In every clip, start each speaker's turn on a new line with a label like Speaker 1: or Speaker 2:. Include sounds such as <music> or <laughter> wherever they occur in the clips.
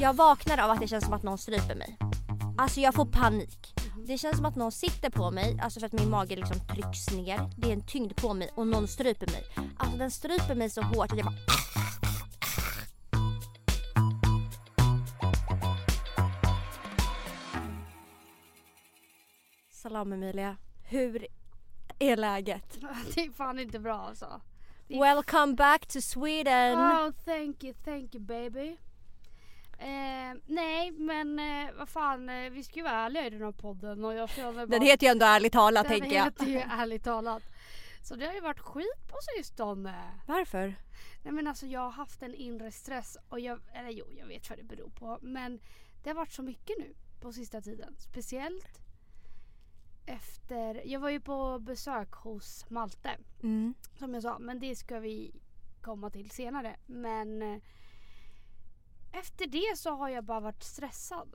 Speaker 1: Jag vaknar av att det känns som att någon stryper mig. Alltså jag får panik. Det känns som att någon sitter på mig, alltså för att min mage liksom trycks ner. Det är en tyngd på mig och någon stryper mig. Alltså den stryper mig så hårt att jag bara... Salam Emilia, hur är läget? <laughs>
Speaker 2: Det är fan inte bra alltså.
Speaker 1: Welcome back to Sweden!
Speaker 2: Oh thank you, thank you baby. Eh, nej men eh, vad fan, eh, vi ska ju vara ärliga i den här podden och jag känner bara...
Speaker 1: Den heter ju ändå ärligt talat
Speaker 2: den
Speaker 1: tänker jag.
Speaker 2: heter ju ärligt talat. Så det har ju varit skit på sistone.
Speaker 1: Varför?
Speaker 2: Nej men alltså jag har haft en inre stress och jag, eller jo jag vet vad det beror på men det har varit så mycket nu på sista tiden. Speciellt efter, jag var ju på besök hos Malte
Speaker 1: Mm.
Speaker 2: som jag sa men det ska vi komma till senare. Men eh, efter det så har jag bara varit stressad.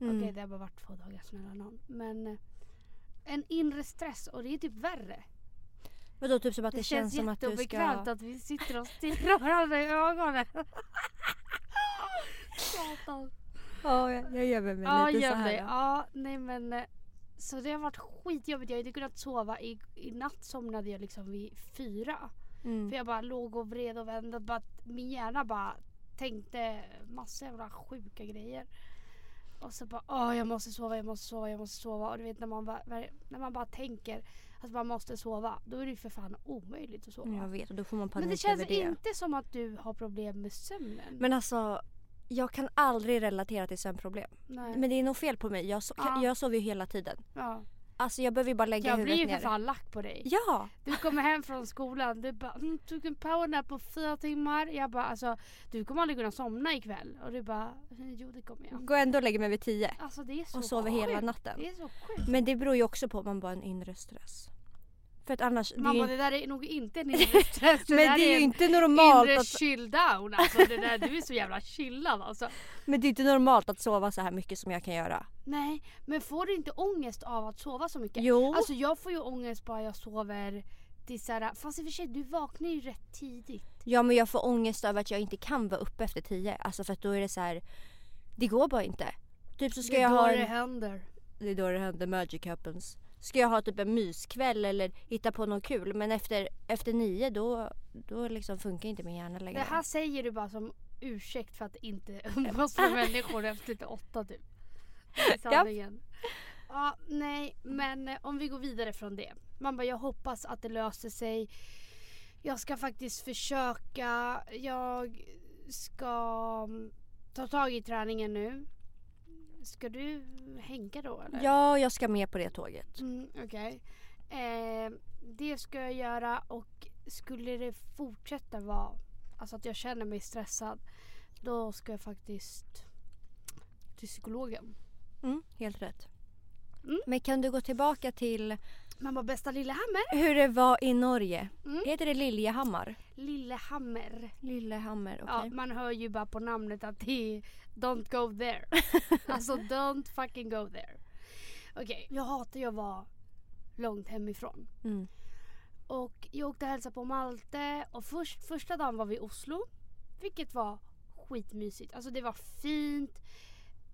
Speaker 1: Mm.
Speaker 2: Okej det har bara varit två dagar snälla någon. Men eh, en inre stress och det är typ värre.
Speaker 1: Vadå typ som att det,
Speaker 2: Det,
Speaker 1: känns
Speaker 2: känns
Speaker 1: som att du ska...
Speaker 2: att vi sitter och stirrar varandra i ögonen. Satan.
Speaker 1: Ja, jag, jag gömmer mig
Speaker 2: Ja,
Speaker 1: lite så
Speaker 2: göm
Speaker 1: här.
Speaker 2: Ja, nej men. eh, Så det har varit skitjobbigt. Jag har inte kunnat sova. I, i natt somnade jag liksom vid fyra.
Speaker 1: Mm.
Speaker 2: För jag bara låg och vred och vände. Bara, min hjärna bara tänkte massa jävla sjuka grejer. Och så bara åh jag måste sova, jag måste sova, jag måste sova. Och du vet när man bara, när man bara tänker att man måste sova. Då är det ju för fan omöjligt att sova.
Speaker 1: Jag vet och då får man panik
Speaker 2: Men det känns
Speaker 1: över det.
Speaker 2: inte som att du har problem med sömnen.
Speaker 1: Men alltså, jag kan aldrig relatera till sömnproblem.
Speaker 2: Nej.
Speaker 1: Men det är nog fel på mig. Jag, so-
Speaker 2: Ja.
Speaker 1: jag sover ju hela tiden.
Speaker 2: ja.
Speaker 1: Alltså jag behöver ju bara lägga
Speaker 2: Jag blir
Speaker 1: huvudet
Speaker 2: ju
Speaker 1: ner.
Speaker 2: för fan lack på dig.
Speaker 1: Ja!
Speaker 2: Du kommer hem från skolan, du bara mm, tog en powernap på fyra timmar. Jag bara alltså du kommer aldrig kunna somna ikväll. Och du bara "Mm, jo det kommer jag.
Speaker 1: Går ändå och lägger mig vid tio.
Speaker 2: Alltså det är så
Speaker 1: Och sover
Speaker 2: sjukt.
Speaker 1: hela natten.
Speaker 2: Det är så sjukt.
Speaker 1: Men det beror ju också på om man bara har en inre stress. För att annars... Det
Speaker 2: Mamma
Speaker 1: ju,
Speaker 2: det där är nog inte en <laughs> inre stress.
Speaker 1: men
Speaker 2: där
Speaker 1: det är ju inte normalt
Speaker 2: inre
Speaker 1: att,
Speaker 2: chill down. Alltså det där, du är så jävla chillad alltså. <laughs>
Speaker 1: men det är inte normalt att sova så här mycket som jag kan göra.
Speaker 2: Nej men får du inte ångest av att sova så mycket?
Speaker 1: Jo.
Speaker 2: Alltså jag får ju ångest bara jag sover till såhär, fast i och för sig du vaknar ju rätt tidigt.
Speaker 1: Ja men jag får ångest över att jag inte kan vara uppe efter tio. Alltså för att då är det så här. Det går bara inte. Typ så ska
Speaker 2: det är
Speaker 1: jag
Speaker 2: då
Speaker 1: ha
Speaker 2: det
Speaker 1: en,
Speaker 2: händer.
Speaker 1: Det är då det händer, magic happens. Ska jag ha typ en myskväll eller hitta på något kul men efter, efter nio då, då liksom funkar inte min hjärna längre.
Speaker 2: Det här säger du bara som ursäkt för att inte <laughs> umgås med <laughs> människor efter lite åtta typ. Det är sanningen. Ja, nej, men eh, om vi går vidare från det. Man bara, jag hoppas att det löser sig. Jag ska faktiskt försöka. Jag ska mm, ta tag i träningen nu. Ska du hänga då eller?
Speaker 1: Ja, jag ska med på det tåget.
Speaker 2: Mm, Okej. Eh, det ska jag göra och skulle det fortsätta vara alltså att jag känner mig stressad då ska jag faktiskt till psykologen.
Speaker 1: Mm, helt rätt.
Speaker 2: Mm.
Speaker 1: Men kan du gå tillbaka till
Speaker 2: Mamma bästa Lillehammer.
Speaker 1: hur det var i Norge?
Speaker 2: Mm.
Speaker 1: Heter det Liljehammar?
Speaker 2: Lillehammer.
Speaker 1: Lillehammer, okej.
Speaker 2: Ja, man hör ju bara på namnet att det är don't go there. <laughs> alltså don't fucking go there. Okej, jag hatar ju att vara långt hemifrån.
Speaker 1: Mm.
Speaker 2: Och jag åkte och hälsade på Malte och först, första dagen var vi i Oslo. Vilket var skitmysigt. Alltså det var fint.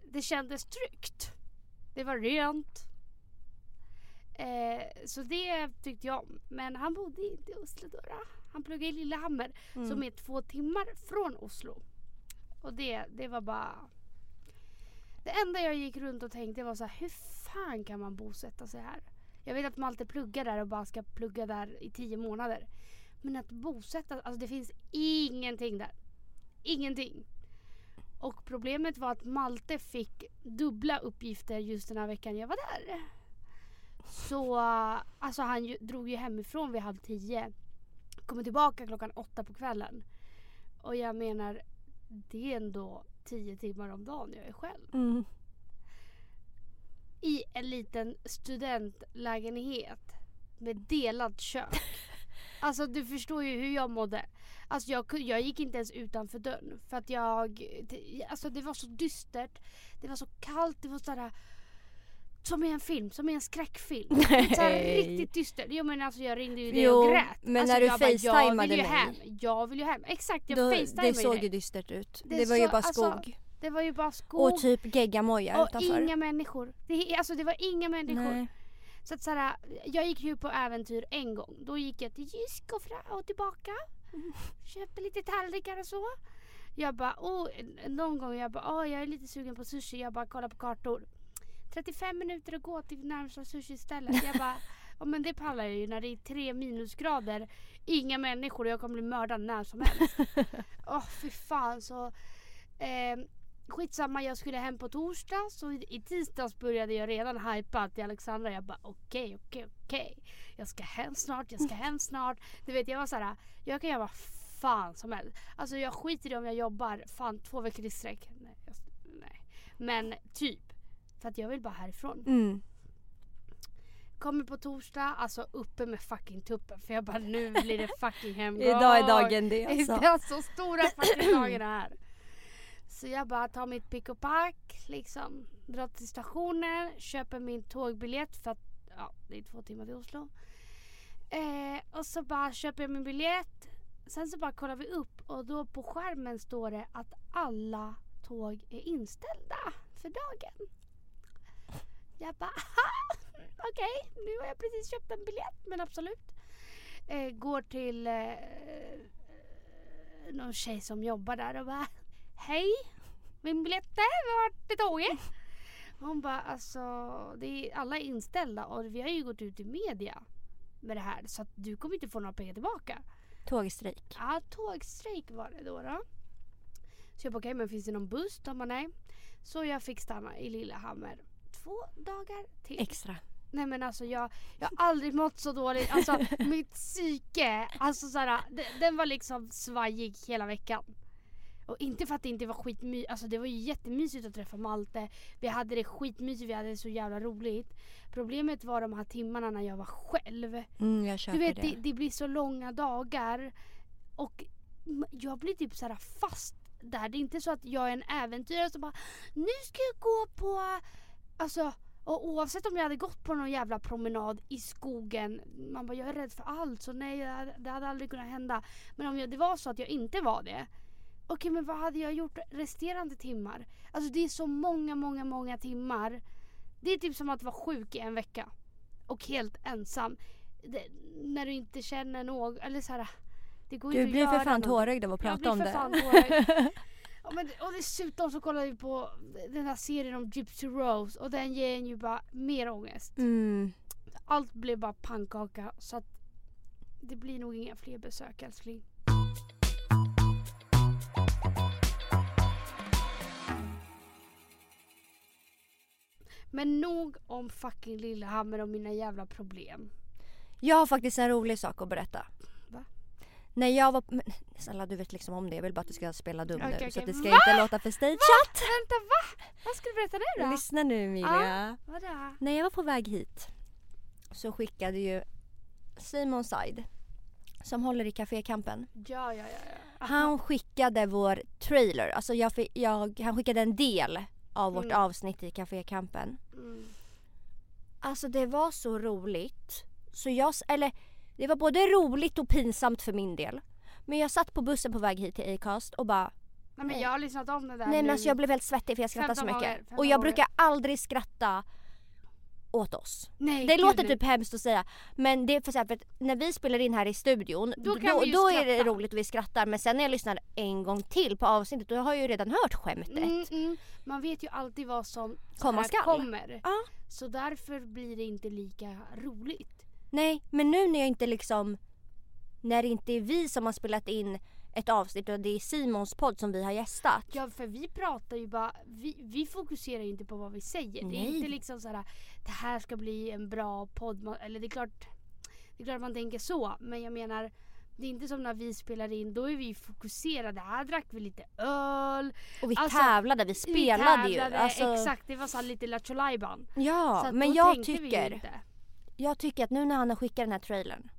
Speaker 2: Det kändes tryggt. Det var rent. Eh, så det tyckte jag om. Men han bodde inte i Oslo då. då. Han pluggade i Lillehammer
Speaker 1: Mm.
Speaker 2: som är två timmar från Oslo. Och det, det var bara... Det enda jag gick runt och tänkte var så här, hur fan kan man bosätta sig här? Jag vet att Malte pluggar där och bara ska plugga där i tio månader. Men att bosätta, alltså det finns ingenting där. Ingenting. Och problemet var att Malte fick dubbla uppgifter just den här veckan jag var där. Så alltså han ju, drog ju hemifrån vid halv tio. Kommer tillbaka klockan åtta på kvällen. Och jag menar, det är ändå tio timmar om dagen jag är själv
Speaker 1: Mm.
Speaker 2: i en liten studentlägenhet med delat kök. <laughs> Alltså du förstår ju hur jag mådde. Alltså jag, jag gick inte ens utanför dörren för att jag, det, alltså det var så dystert. Det var så kallt, det var sådär som i en film, som i en skräckfilm. <laughs> Så
Speaker 1: Nej.
Speaker 2: riktigt dystert. Jag menar alltså jag ringde ju dig
Speaker 1: Jo,
Speaker 2: och grät.
Speaker 1: men
Speaker 2: alltså,
Speaker 1: när du
Speaker 2: jag bara, jag
Speaker 1: facetimade
Speaker 2: vill ju
Speaker 1: mig.
Speaker 2: hem. Jag vill ju hem. Exakt, jag
Speaker 1: Då,
Speaker 2: facetimade
Speaker 1: det såg
Speaker 2: dig.
Speaker 1: ju dystert ut.
Speaker 2: Det
Speaker 1: Det, var ju
Speaker 2: så-
Speaker 1: bara
Speaker 2: alltså,
Speaker 1: skog.
Speaker 2: Det var ju bara skog
Speaker 1: Och typ geggamoja
Speaker 2: och
Speaker 1: utanför.
Speaker 2: inga människor. Det, alltså det var inga människor.
Speaker 1: Nej.
Speaker 2: Så att såhär, jag gick ju på äventyr en gång. Då gick jag till Jysk och, fra- och tillbaka. <laughs> Köpte lite tallrikar och så. Jag bara, oh, någon gång jag bara, oh, jag är lite sugen på sushi. Jag bara kollar på kartor. 35 minuter att gå till närmsta sushi-stället. Jag bara, <laughs> ja men det pallar jag ju när det är tre minusgrader. Inga människor och jag kommer bli mördad när som helst. <laughs> Åh fy fan så. Eh, skitsamma jag skulle hem på torsdag så i, i tisdags började jag redan hypa till Alexandra. Jag bara okej okej okej. Jag ska hem snart, jag ska hem snart. Du vet jag var såhär, jag kan göra vad fan som helst. Alltså jag skiter i om jag jobbar fan två veckor i sträck. Nej, jag, nej. Men typ. För att jag vill bara härifrån.
Speaker 1: Mm.
Speaker 2: Kommer på torsdag, alltså uppe med fucking tuppen. För jag bara nu blir det fucking <laughs> hemgång.
Speaker 1: Idag är dagen det <laughs> alltså.
Speaker 2: Det är så stora fucking dagen här. Så jag bara tar mitt pick och pack, liksom drar till stationen, köper min tågbiljett för att ja, det är två timmar till Oslo. Eh, och så bara köper jag min biljett. Sen så bara kollar vi upp och då på skärmen står det att alla tåg är inställda för dagen. Jag bara "Aha, okej, nu har jag precis köpt en biljett men absolut. Eh, går till eh, någon tjej som jobbar där och bara Hej, min biljett är vart är tåget? Hon bara alltså, det är, alla är inställda och vi har ju gått ut i media med det här så att du kommer inte få några pengar tillbaka.
Speaker 1: Tågstrejk.
Speaker 2: Ja, tågstrejk var det då. då. Så jag bara okej, men finns det någon buss? De bara nej. Så jag fick stanna i Lillehammer två dagar till.
Speaker 1: Extra.
Speaker 2: Nej men alltså jag, jag har aldrig mått så dåligt. Alltså <laughs> mitt psyke, alltså såhär, den var liksom svajig hela veckan. Och inte för att det inte var skitmysigt, alltså det var ju jättemysigt att träffa Malte. Vi hade det skitmysigt, vi hade det så jävla roligt. Problemet var de här timmarna när jag var själv.
Speaker 1: Mm, jag köper
Speaker 2: Du vet
Speaker 1: det.
Speaker 2: det, det blir så långa dagar och jag blir typ så här fast där. Det är inte så att jag är en äventyrare som bara nu ska jag gå på alltså och oavsett om jag hade gått på någon jävla promenad i skogen. Man bara jag är rädd för allt så nej det hade, aldrig kunnat hända. Men om jag, det var så att jag inte var det. Okej men vad hade jag gjort resterande timmar? Alltså det är så många många många timmar. Det är typ som att vara sjuk i en vecka. Och helt ensam det, när du inte känner någon, eller så här,
Speaker 1: Du blir för fan
Speaker 2: något.
Speaker 1: tårögd av att prata om det. <laughs>
Speaker 2: ja, men, och dessutom så kollar vi på den här serien om Gypsy Rose och den ger en ju bara mer ångest.
Speaker 1: Mm.
Speaker 2: Allt blev bara pannkaka så att det blir nog inga fler besök älskling. Men nog om fucking Lillehammer och mina jävla problem.
Speaker 1: Jag har faktiskt en rolig sak att berätta.
Speaker 2: Va?
Speaker 1: När jag var... Men, snälla du vet liksom om det. Jag vill bara att du ska spela dum
Speaker 2: Okej,
Speaker 1: nu. Så
Speaker 2: okej.
Speaker 1: att det ska
Speaker 2: Va?
Speaker 1: inte låta för stageat.
Speaker 2: Vänta va? Vad ska du berätta nu då?
Speaker 1: Lyssna nu Emilia.
Speaker 2: Vadå?
Speaker 1: När jag var på väg hit så skickade ju Simon Said som håller i Café Kampen.
Speaker 2: Ja, ja, ja. ja.
Speaker 1: Han skickade vår trailer. Alltså jag, jag, han skickade en del av vårt
Speaker 2: Mm.
Speaker 1: avsnitt i Café Kampen.
Speaker 2: Mm.
Speaker 1: Alltså det var så roligt. Så jag, eller det var både roligt och pinsamt för min del. Men jag satt på bussen på väg hit till Acast och bara
Speaker 2: Nej men jag har lyssnat om det där
Speaker 1: Nej men alltså jag blev helt svettig för jag skrattade så
Speaker 2: 15
Speaker 1: mycket.
Speaker 2: 15
Speaker 1: och jag
Speaker 2: gånger.
Speaker 1: brukar aldrig skratta åt oss.
Speaker 2: Nej,
Speaker 1: Det låter typ hemskt att säga men det är för, så här, för att när vi spelar in här i studion
Speaker 2: Då
Speaker 1: då, då, är det roligt och vi skrattar men sen när jag lyssnar en gång till på avsnittet då har jag ju redan hört skämtet.
Speaker 2: Mm, mm. Man vet ju alltid vad som
Speaker 1: Komma
Speaker 2: kommer.
Speaker 1: Ja.
Speaker 2: Så därför blir det inte lika roligt.
Speaker 1: Nej men nu när jag inte liksom när det inte är vi som har spelat in ett avsnitt och det är Simons podd som vi har gästat.
Speaker 2: Ja för vi pratar ju bara, vi, vi fokuserar ju inte på vad vi säger. Det är
Speaker 1: Nej.
Speaker 2: inte liksom såhär, det här ska bli en bra podd. Man- Eller det är klart, det är klart man tänker så. Men jag menar, det är inte som när vi spelar in, då är vi fokuserade. Här drack vi lite öl.
Speaker 1: Och vi
Speaker 2: Alltså,
Speaker 1: tävlade, vi
Speaker 2: vi
Speaker 1: spelade ju.
Speaker 2: tävlade,
Speaker 1: Alltså,
Speaker 2: Exakt, det var så här lite Lattjo. Så
Speaker 1: Ja
Speaker 2: att
Speaker 1: men jag
Speaker 2: tänkte vi ju
Speaker 1: tycker
Speaker 2: inte.
Speaker 1: Jag tycker att nu när han har skickat den här trailern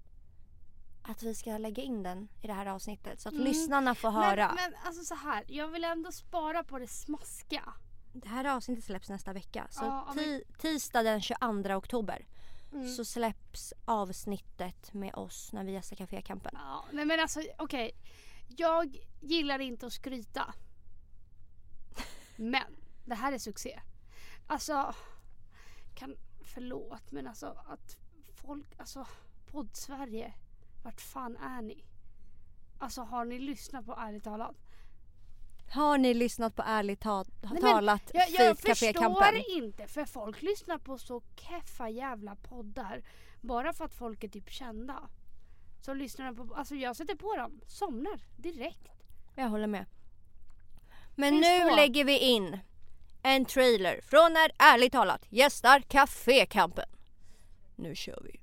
Speaker 1: att vi ska lägga in den i det här avsnittet så att
Speaker 2: Mm.
Speaker 1: lyssnarna får höra.
Speaker 2: Men, men alltså så här, jag vill ändå spara på det smaskiga.
Speaker 1: Det här avsnittet släpps nästa vecka. Så
Speaker 2: Ja,
Speaker 1: ti- tisdag den 22 oktober
Speaker 2: Mm.
Speaker 1: så släpps avsnittet med oss när vi gästar Café Kampen.
Speaker 2: Ja, nej men alltså okej. Jag gillar inte att skryta. <laughs> Men det här är succé. Alltså, kan, förlåt men alltså att folk, alltså podd-Sverige, vart fan är ni? Alltså har ni lyssnat på Ärligt talat?
Speaker 1: Har ni lyssnat på ärligt ta-
Speaker 2: men
Speaker 1: talat
Speaker 2: Jag, jag förstår inte för folk lyssnar på så keffa jävla poddar bara för att folk är typ kända. Så lyssnar de på, alltså jag sätter på dem, somnar direkt.
Speaker 1: Jag håller med. Men
Speaker 2: Finns
Speaker 1: nu
Speaker 2: få.
Speaker 1: lägger vi in en trailer från när ärligt talat gästar Cafékampen. Nu kör vi.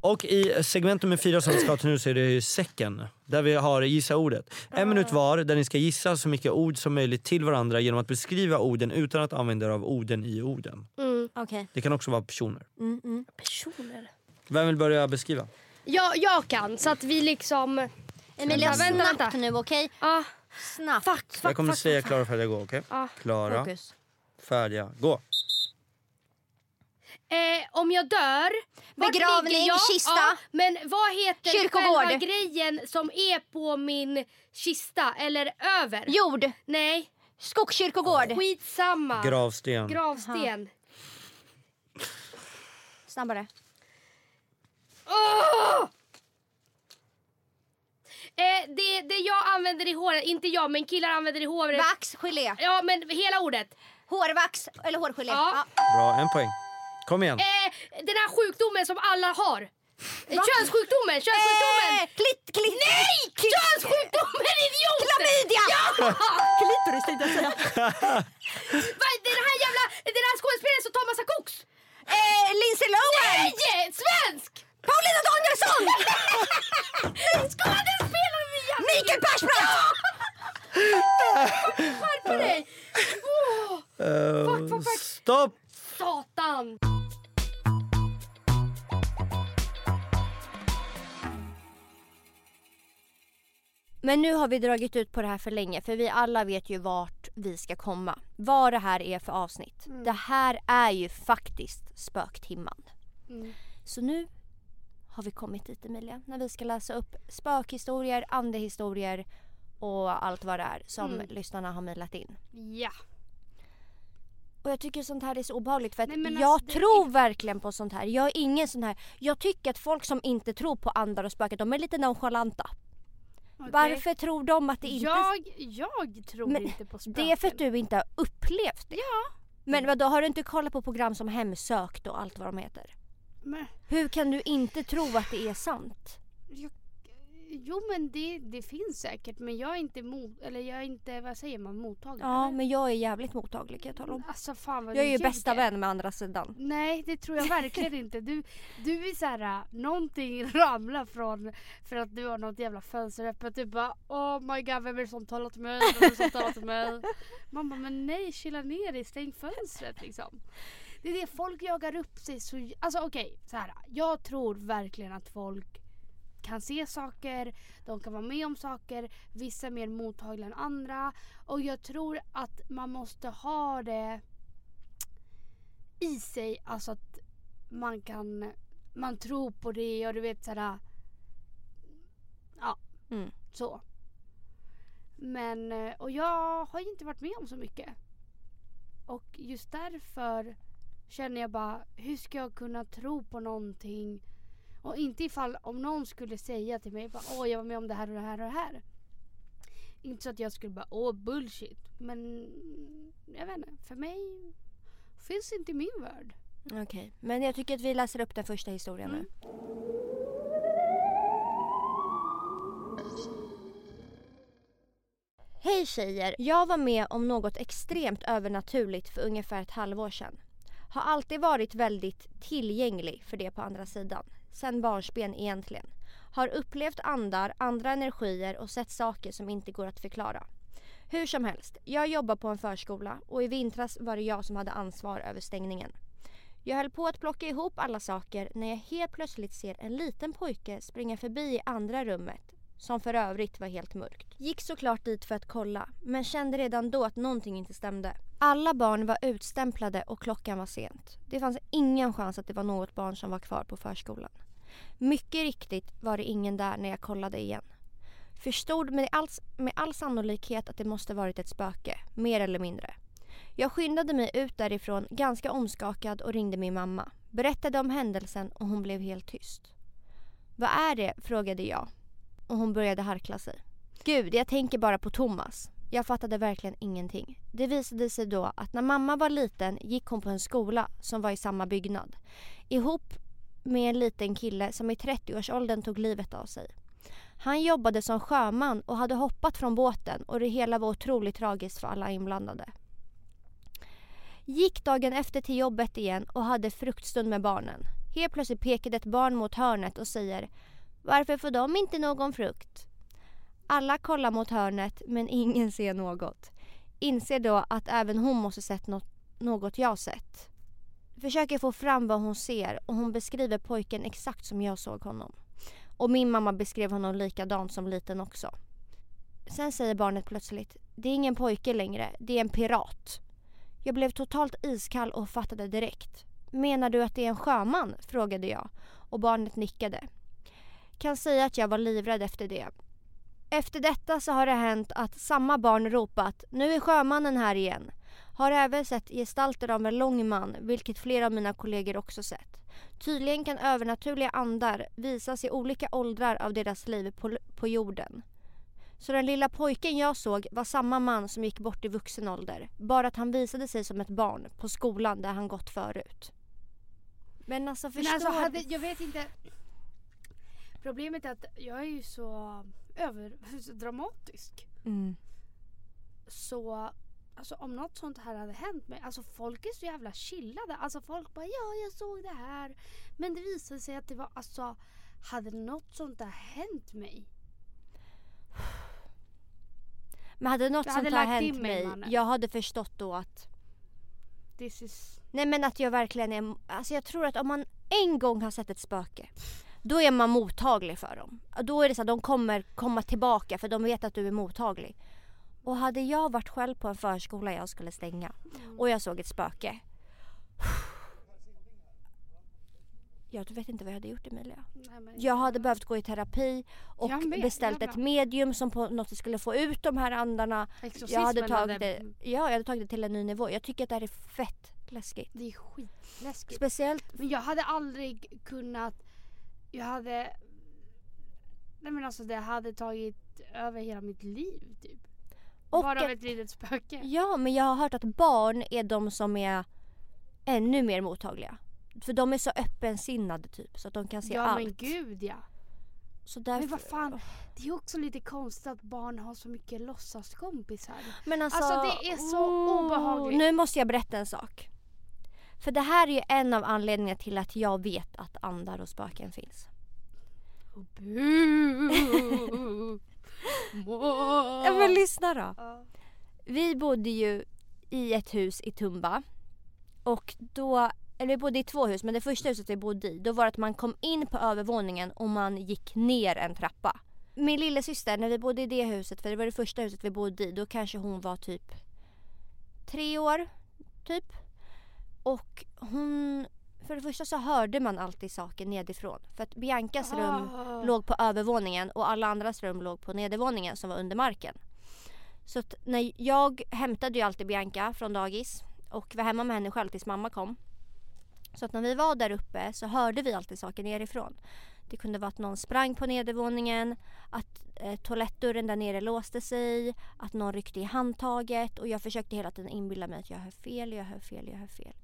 Speaker 3: Och i segment nummer fyra som vi ska till nu så är det ju säcken. Där vi har gissa ordet. En minut var där ni ska gissa så mycket ord som möjligt till varandra genom att beskriva orden utan att använda er av orden i orden.
Speaker 2: Mm.
Speaker 1: Okej.
Speaker 3: Det kan också vara personer.
Speaker 1: Mm, mm.
Speaker 2: Personer.
Speaker 3: Vem vill börja beskriva?
Speaker 2: Ja, jag kan så att vi liksom...
Speaker 1: Emilia
Speaker 2: Vänta, vänta,
Speaker 1: snabbt
Speaker 2: vänta.
Speaker 1: nu okej?
Speaker 2: Ah,
Speaker 1: Snabbt.
Speaker 2: fuck, fuck,
Speaker 3: Jag kommer
Speaker 2: fuck,
Speaker 3: säga
Speaker 2: fuck.
Speaker 3: klara, färdiga, gå. Okej?
Speaker 2: Ah.
Speaker 3: Klara,
Speaker 1: Fokus.
Speaker 3: Färdiga, gå.
Speaker 2: Eh, om jag dör... vart
Speaker 1: Begravning,
Speaker 2: jag?
Speaker 1: kista.
Speaker 2: Ja, men vad heter
Speaker 1: Kyrkogård.
Speaker 2: själva grejen som är på min kista? Eller över?
Speaker 1: Jord.
Speaker 2: Nej,
Speaker 1: Skogskyrkogård.
Speaker 2: skitsamma.
Speaker 3: Gravsten.
Speaker 2: Gravsten.
Speaker 1: Snabbare.
Speaker 2: Åh! Eh, det, det jag använder i håret, inte jag men killar använder i håret.
Speaker 1: Vax, gelé.
Speaker 2: Ja men hela ordet.
Speaker 1: Hårvax eller hårgelé.
Speaker 2: Ja.
Speaker 3: Bra, en poäng. Kom igen.
Speaker 2: Eh, den här sjukdomen som alla har. Eh, Könssjukdomen, könssjukdomen!
Speaker 1: Eh, klitt, klitt.
Speaker 2: Nej! Könssjukdomen idiot!
Speaker 1: Klamydia!
Speaker 2: Ja! <laughs>
Speaker 1: Klitoris tänkte jag säga. <laughs>
Speaker 2: Den här jävla, den här skådespelaren som tar massa koks.
Speaker 1: Eh, Lindsay Lohan.
Speaker 2: Nej! Svensk!
Speaker 1: Paulina Danielsson! <laughs>
Speaker 2: Skådespelare med jävla...
Speaker 1: Mikael Persbrandt!
Speaker 2: Skärp dig!
Speaker 3: Eh,
Speaker 2: fuck, fuck, fuck.
Speaker 3: Stopp!
Speaker 2: satan!
Speaker 1: Men nu har vi dragit ut på det här för länge för vi alla vet ju vart vi ska komma. Vad det här är för avsnitt. Det här är ju faktiskt spöktimman.
Speaker 2: Mm.
Speaker 1: Så nu har vi kommit dit Emilia. När vi ska läsa upp spökhistorier, andehistorier och allt vad det är som
Speaker 2: Mm.
Speaker 1: lyssnarna har mejlat in.
Speaker 2: Ja.
Speaker 1: Och jag tycker sånt här är så obehagligt för att
Speaker 2: Nej,
Speaker 1: jag
Speaker 2: alltså,
Speaker 1: tror verkligen på sånt här. Jag är ingen sån här. Jag tycker att folk som inte tror på andar och spöken, de är lite nonchalanta.
Speaker 2: okej.
Speaker 1: Varför tror de att det inte...
Speaker 2: Jag, jag tror
Speaker 1: Men
Speaker 2: inte på spöken.
Speaker 1: Det är för att du inte har upplevt det.
Speaker 2: Ja.
Speaker 1: Men vadå, har du inte kollat på program som Hemsökt och allt vad de heter?
Speaker 2: Men,
Speaker 1: Hur kan du inte tro att det är sant?
Speaker 2: jag, jo men det, det finns säkert men jag är inte mot, eller jag är inte, vad säger man, mottaglig?
Speaker 1: Ja, men jag är jävligt mottaglig kan jag tala om.
Speaker 2: Alltså fan vad
Speaker 1: Jag är ju bästa
Speaker 2: ljuger.
Speaker 1: vän med andra sidan.
Speaker 2: Nej det tror jag verkligen inte. Du, du är såhär, någonting ramlar från för att du har något jävla fönster öppet. Du bara oh my god vem är det som talar till mig? Vem är det som talar till mig? Man bara men nej chilla ner dig, stäng fönstret liksom. Det är det folk jagar upp sig så, alltså okej så här. Jag tror verkligen att folk kan se saker, de kan vara med om saker, vissa är mer mottagliga än andra och jag tror att man måste ha det i sig, alltså att man kan, man tror på det och du vet sådär, ja
Speaker 1: Mm.
Speaker 2: så. Men, och jag har ju inte varit med om så mycket. Och just därför känner jag bara, hur ska jag kunna tro på någonting? Och inte ifall om någon skulle säga till mig, bara, åh jag var med om det här och det här och det här. Inte så att jag skulle bara, åh bullshit. Men jag vet inte, för mig finns inte i min värld.
Speaker 1: Okej, men jag tycker att vi läser upp den första historien nu. Hej tjejer! Jag var med om något extremt övernaturligt för ungefär ett halvår sedan. Har alltid varit väldigt tillgänglig för det på andra sidan. Sen barnsben egentligen. Har upplevt andar, andra energier och sett saker som inte går att förklara. Hur som helst, jag jobbar på en förskola och i vintras var det jag som hade ansvar över stängningen. Jag höll på att plocka ihop alla saker när jag helt plötsligt ser en liten pojke springa förbi i andra rummet som för övrigt var helt mörkt. Gick såklart dit för att kolla men kände redan då att någonting inte stämde. Alla barn var utstämplade och klockan var sent. Det fanns ingen chans att det var något barn som var kvar på förskolan. Mycket riktigt var det ingen där när jag kollade igen. Förstod med all, med all sannolikhet att det måste varit ett spöke, mer eller mindre. Jag skyndade mig ut därifrån ganska omskakad och ringde min mamma. Berättade om händelsen och hon blev helt tyst. Vad är det? frågade jag. Och hon började harkla sig. Gud, jag tänker bara på Thomas. Jag fattade verkligen ingenting. Det visade sig då att när mamma var liten gick hon på en skola som var i samma byggnad. Ihop med en liten kille som i 30-årsåldern tog livet av sig. Han jobbade som sjöman och hade hoppat från båten och det hela var otroligt tragiskt för alla inblandade. Gick dagen efter till jobbet igen och hade fruktstund med barnen. Helt plötsligt pekade ett barn mot hörnet och säger Varför får de inte någon frukt? Alla kollar mot hörnet men ingen ser något. Inser då att även hon måste sett något, något jag sett. Försöker få fram vad hon ser och hon beskriver pojken exakt som jag såg honom. Och min mamma beskrev honom likadant som liten också. Sen säger barnet plötsligt, det är ingen pojke längre, det är en pirat. Jag blev totalt iskall och fattade direkt. Menar du att det är en sjöman? frågade jag och barnet nickade. Kan säga att jag var livrädd efter det. Efter detta så har det hänt att samma barn ropat Nu är sjömannen här igen. Har även sett gestalter av en lång man, vilket flera av mina kollegor också sett. Tydligen kan övernaturliga andar visas i olika åldrar av deras liv på, på jorden. Så den lilla pojken jag såg var samma man som gick bort i vuxen ålder. Bara att han visade sig som ett barn på skolan där han gått förut. Men alltså förstår...
Speaker 2: Men alltså, hade, jag vet inte. Problemet är att jag är ju så över, så <laughs> dramatisk.
Speaker 1: Mm.
Speaker 2: Så alltså, om något sånt här hade hänt mig, alltså folk är så jävla chillade. Alltså folk bara ja jag såg det här. Men det visade sig att det var alltså, hade något sånt där hänt mig.
Speaker 1: Men hade något sånt
Speaker 2: hade
Speaker 1: här
Speaker 2: lagt
Speaker 1: hänt
Speaker 2: mig,
Speaker 1: mig, jag hade förstått då att
Speaker 2: This is...
Speaker 1: Nej men att jag verkligen är, alltså jag tror att om man en gång har sett ett spöke då är man mottaglig för dem. Då är det så att de kommer komma tillbaka för de vet att du är mottaglig. Och hade jag varit själv på en förskola jag skulle stänga och jag såg ett spöke. Jag vet inte vad jag hade gjort Emilia.
Speaker 2: Nej,
Speaker 1: Jag hade behövt gå i terapi och
Speaker 2: med,
Speaker 1: beställt ett
Speaker 2: med.
Speaker 1: medium som på något sätt skulle få ut de här andarna. Jag hade tagit det, ja, jag hade tagit det till en ny nivå. Jag tycker att det här är fett läskigt.
Speaker 2: Det är skitläskigt.
Speaker 1: Speciellt
Speaker 2: Men jag hade aldrig kunnat... Jag hade... Nej men alltså det hade tagit över hela mitt liv typ.
Speaker 1: Och
Speaker 2: Bara av
Speaker 1: att-
Speaker 2: ett litet spöke.
Speaker 1: Ja, men jag har hört att barn är de som är ännu mer mottagliga. För de är så öppensinnade typ så att de kan se
Speaker 2: ja
Speaker 1: allt.
Speaker 2: men gud ja.
Speaker 1: Så därför,
Speaker 2: Men vad fan, det är också lite konstigt att barn har så mycket låtsaskompisar.
Speaker 1: Men alltså,
Speaker 2: Alltså, det är så obehagligt.
Speaker 1: Nu måste jag berätta en sak. För det här är ju en av anledningarna till att jag vet att andar och spöken finns. <laughs> Ja, men lyssna då.
Speaker 2: Ja.
Speaker 1: Vi bodde ju i ett hus i Tumba. Och då, eller vi bodde i två hus men det första huset vi bodde i då var det att man kom in på övervåningen och man gick ner en trappa. Min lillasyster när vi bodde i det huset, för det var det första huset vi bodde i, då kanske hon var typ tre år typ. Och hon, för det första så hörde man alltid saker nedifrån. För att Biancas rum
Speaker 2: Ah.
Speaker 1: låg på övervåningen och alla andras rum låg på nedervåningen som var under marken. Så när jag hämtade ju alltid Bianca från dagis och var hemma med henne själv tills mamma kom. Så att när vi var där uppe så hörde vi alltid saker nerifrån. Det kunde vara att någon sprang på nedervåningen, att eh, toalettdörren där nere låste sig, att någon ryckte i handtaget och jag försökte hela tiden inbilla mig att jag hör fel, jag hör fel, jag hör fel.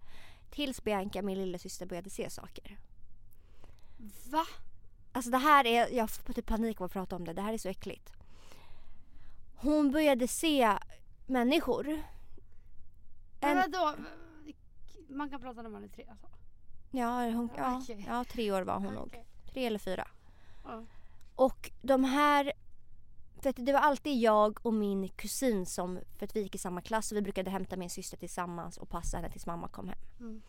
Speaker 1: Tills Bianca, min lillasyster, började se saker.
Speaker 2: Va?
Speaker 1: Alltså det här är, jag får typ panik av att prata om det. Det här är så äckligt. Hon började se människor.
Speaker 2: Men
Speaker 1: En,
Speaker 2: vadå? Man kan prata när man är tre alltså?
Speaker 1: ja, hon, ja,
Speaker 2: Okej.
Speaker 1: ja, tre år var hon nog.
Speaker 2: Okej.
Speaker 1: Tre eller fyra.
Speaker 2: Ja.
Speaker 1: Och de här, för att det var alltid jag och min kusin som, för att vi gick i samma klass och vi brukade hämta min syster tillsammans och passa henne tills mamma kom hem.
Speaker 2: Mm.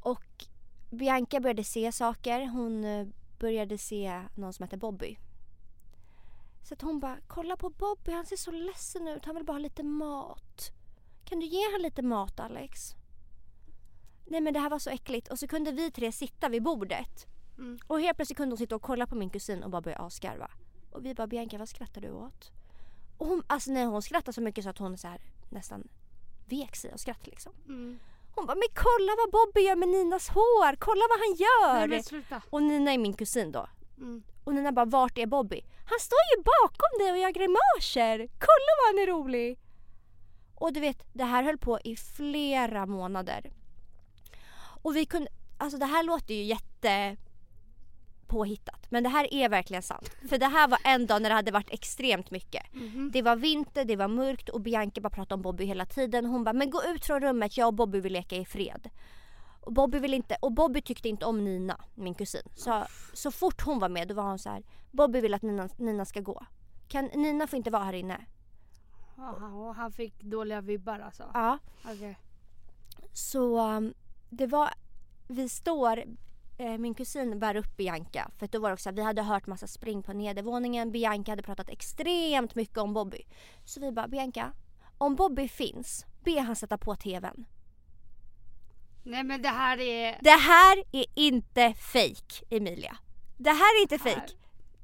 Speaker 1: Och Bianca började se saker. Hon eh, började se någon som heter Bobby. Så att hon bara, kolla på Bobby, han ser så ledsen ut. Han vill bara ha lite mat. Kan du ge han lite mat Alex? Nej men det här var så äckligt. Och så kunde vi tre sitta vid bordet.
Speaker 2: Mm.
Speaker 1: Och helt plötsligt kunde hon sitta och kolla på min kusin och bara börja asgarva. Och vi bara, Bianca vad skrattar du åt? Och hon, alltså nej, hon skrattar så mycket så att hon så här, nästan vek sig och skrattade liksom.
Speaker 2: Mm.
Speaker 1: Hon bara, men kolla vad Bobby gör med Ninas hår, kolla vad han gör!
Speaker 2: Nej.
Speaker 1: Och Nina är min kusin då.
Speaker 2: Mm.
Speaker 1: Och Nina bara, vart är Bobby? Han står ju bakom dig och gör grimaser! Kolla vad han är rolig! Och du vet, det här höll på i flera månader. Och vi kunde, alltså det här låter ju jätte påhittat. Men det här är verkligen sant. För det här var en dag när det hade varit extremt mycket.
Speaker 2: Mhm.
Speaker 1: Det var vinter, det var mörkt och Bianca bara pratade om Bobby hela tiden. Hon bara, men gå ut från rummet, jag och Bobby vill leka i fred. Och Bobby, vill inte, och Bobby tyckte inte om Nina, min kusin. Så, så fort hon var med då var hon så här, Bobby vill att Nina, Nina ska gå. Kan, Nina får inte vara här inne.
Speaker 2: Aha, och han fick dåliga vibbar alltså?
Speaker 1: Ja.
Speaker 2: Okej.
Speaker 1: Så um, det var, vi står, min kusin bär upp Bianca. För då var det också, att vi hade hört massa spring på nedervåningen. Bianca hade pratat extremt mycket om Bobby. Så vi bara, Bianca, om Bobby finns, be han sätta på TVn.
Speaker 2: Nej men det här är...
Speaker 1: Det här är inte fake Emilia. Det här är inte
Speaker 2: Här.
Speaker 1: fake.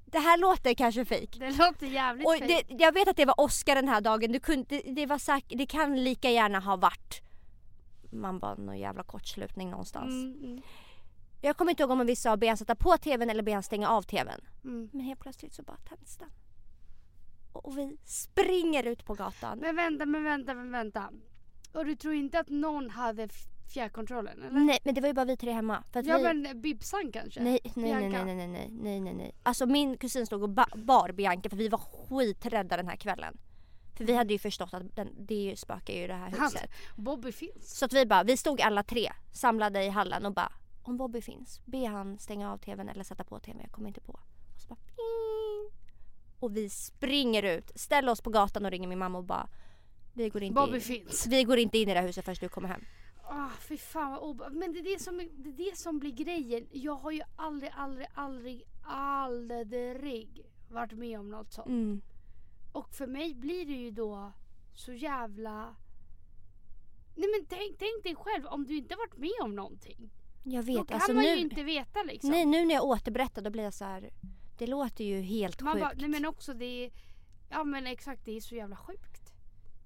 Speaker 1: Det här låter kanske fake.
Speaker 2: Det låter jävligt
Speaker 1: Och
Speaker 2: fake.
Speaker 1: det, jag vet att det var Oscar den här dagen. Du kunde, det, det, var säkert, det kan lika gärna ha varit man bara någon jävla kortslutning någonstans.
Speaker 2: Mm, mm,
Speaker 1: Jag kommer inte ihåg om vi sa be han sätta på tvn eller be han stänga av tvn.
Speaker 2: mm.
Speaker 1: Men helt plötsligt så bara tänds den. Och och vi springer ut på gatan.
Speaker 2: Men vänta, men vänta, men vänta. Och du tror inte att någon hade fjärrkontrollen eller?
Speaker 1: Nej men det var ju bara vi tre hemma. För att
Speaker 2: Ja
Speaker 1: vi...
Speaker 2: men Bibsan kanske?
Speaker 1: Nej, nej, nej,
Speaker 2: Bianca.
Speaker 1: nej, nej, nej, nej, nej, nej. Alltså min kusin stod och ba- bar Bianca för vi var skiträdda den här kvällen. För vi hade ju förstått att den, det spökar ju i det här
Speaker 2: Han-
Speaker 1: huset.
Speaker 2: Bobby finns.
Speaker 1: Så att vi bara, vi stod alla tre samlade i hallen och bara om Bobby finns, be han stänga av tvn eller sätta på tvn, jag kommer inte på. Och så bara ping. Och vi springer ut, ställer oss på gatan och ringer min mamma och bara vi går inte,
Speaker 2: Bobby
Speaker 1: in,
Speaker 2: finns.
Speaker 1: vi går inte in i det här huset förrän du kommer hem.
Speaker 2: Ah, fy fan vad obe- Men det är det, som, det är det som blir grejen. Jag har ju aldrig, aldrig, aldrig, aldrig varit med om något sånt.
Speaker 1: Mm.
Speaker 2: Och för mig blir det ju då så jävla... Nej men tänk, tänk dig själv om du inte varit med om någonting.
Speaker 1: Jag
Speaker 2: Då
Speaker 1: vet,
Speaker 2: kan
Speaker 1: alltså
Speaker 2: man
Speaker 1: nu,
Speaker 2: ju inte veta liksom.
Speaker 1: nej, nu när jag återberättar då blir jag så här. det låter ju helt
Speaker 2: man
Speaker 1: sjukt.
Speaker 2: bara, nej men också det är... Ja men exakt, det är så jävla sjukt.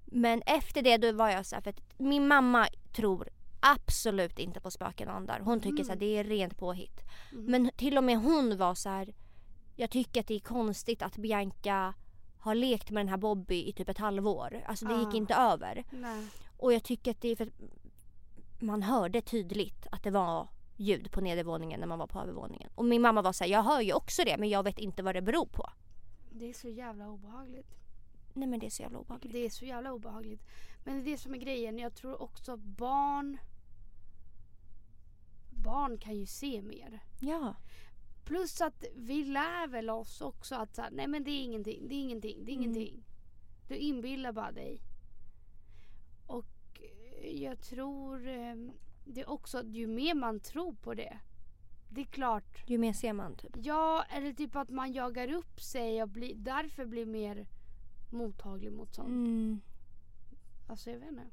Speaker 1: Men efter det då var jag så här, för att min mamma tror absolut inte på spöken och andar. Hon tycker
Speaker 2: Mm.
Speaker 1: så här, det är rent påhitt.
Speaker 2: Mhm.
Speaker 1: Men till och med hon var så här. jag tycker att det är konstigt att Bianca har lekt med den här Bobby i typ ett halvår. Alltså det gick
Speaker 2: Ah.
Speaker 1: inte över.
Speaker 2: Nej.
Speaker 1: Och jag tycker att det är för att man hörde tydligt att det var ljud på nedervåningen när man var på övervåningen. Och min mamma var så här, jag hör ju också det men jag vet inte vad det beror på.
Speaker 2: Det är så jävla obehagligt.
Speaker 1: Nej men det är så jävla obehagligt.
Speaker 2: Det är så jävla obehagligt. Men det är det som är grejen. Jag tror också barn... Barn kan ju se mer.
Speaker 1: Ja.
Speaker 2: Plus att vi lär väl oss också att så här, nej men det är ingenting, det är ingenting, det är
Speaker 1: Mm.
Speaker 2: ingenting. Du inbillar bara dig. Jag tror eh, det är också att ju mer man tror på det. Det är klart.
Speaker 1: Ju mer ser man typ.
Speaker 2: Ja, eller typ att man jagar upp sig och blir, därför blir mer mottaglig mot sånt.
Speaker 1: Mm.
Speaker 2: Alltså jag vet inte.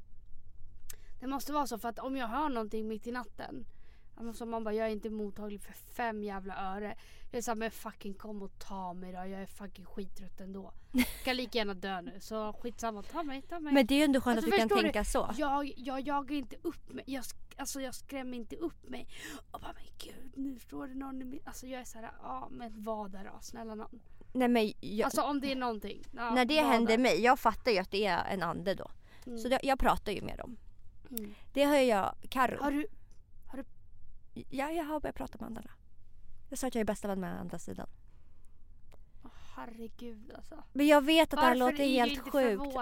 Speaker 2: Det måste vara så för att om jag hör någonting mitt i natten. Alltså man bara, jag är inte mottaglig för fem jävla öre. Jag är såhär, men fucking kom och ta mig då. Jag är fucking skittrött ändå. Jag kan lika gärna dö nu. Så skitsamma, ta mig, ta mig.
Speaker 1: Men det är ju ändå skönt
Speaker 2: Alltså,
Speaker 1: att du kan
Speaker 2: du?
Speaker 1: tänka så.
Speaker 2: Jag, jag jagar inte upp mig. Jag, alltså jag skrämmer inte upp mig. Och bara, men gud nu står det någon i min... Alltså jag är såhär, ja men vad är det då? Snälla någon.
Speaker 1: Nej men jag,
Speaker 2: Alltså om det är någonting. Ja,
Speaker 1: när det händer
Speaker 2: är?
Speaker 1: mig, jag fattar ju att det är en ande då.
Speaker 2: Mm.
Speaker 1: Så det, jag pratar ju med dem.
Speaker 2: Mm.
Speaker 1: Det har jag, Karo.
Speaker 2: Har du...
Speaker 1: Ja, jag har börjat prata med andarna. Jag sa att jag är bästa vän med andra sidan.
Speaker 2: Åh, herregud alltså.
Speaker 1: Men jag vet att det här
Speaker 2: Varför
Speaker 1: låter
Speaker 2: är
Speaker 1: helt
Speaker 2: du inte
Speaker 1: sjukt.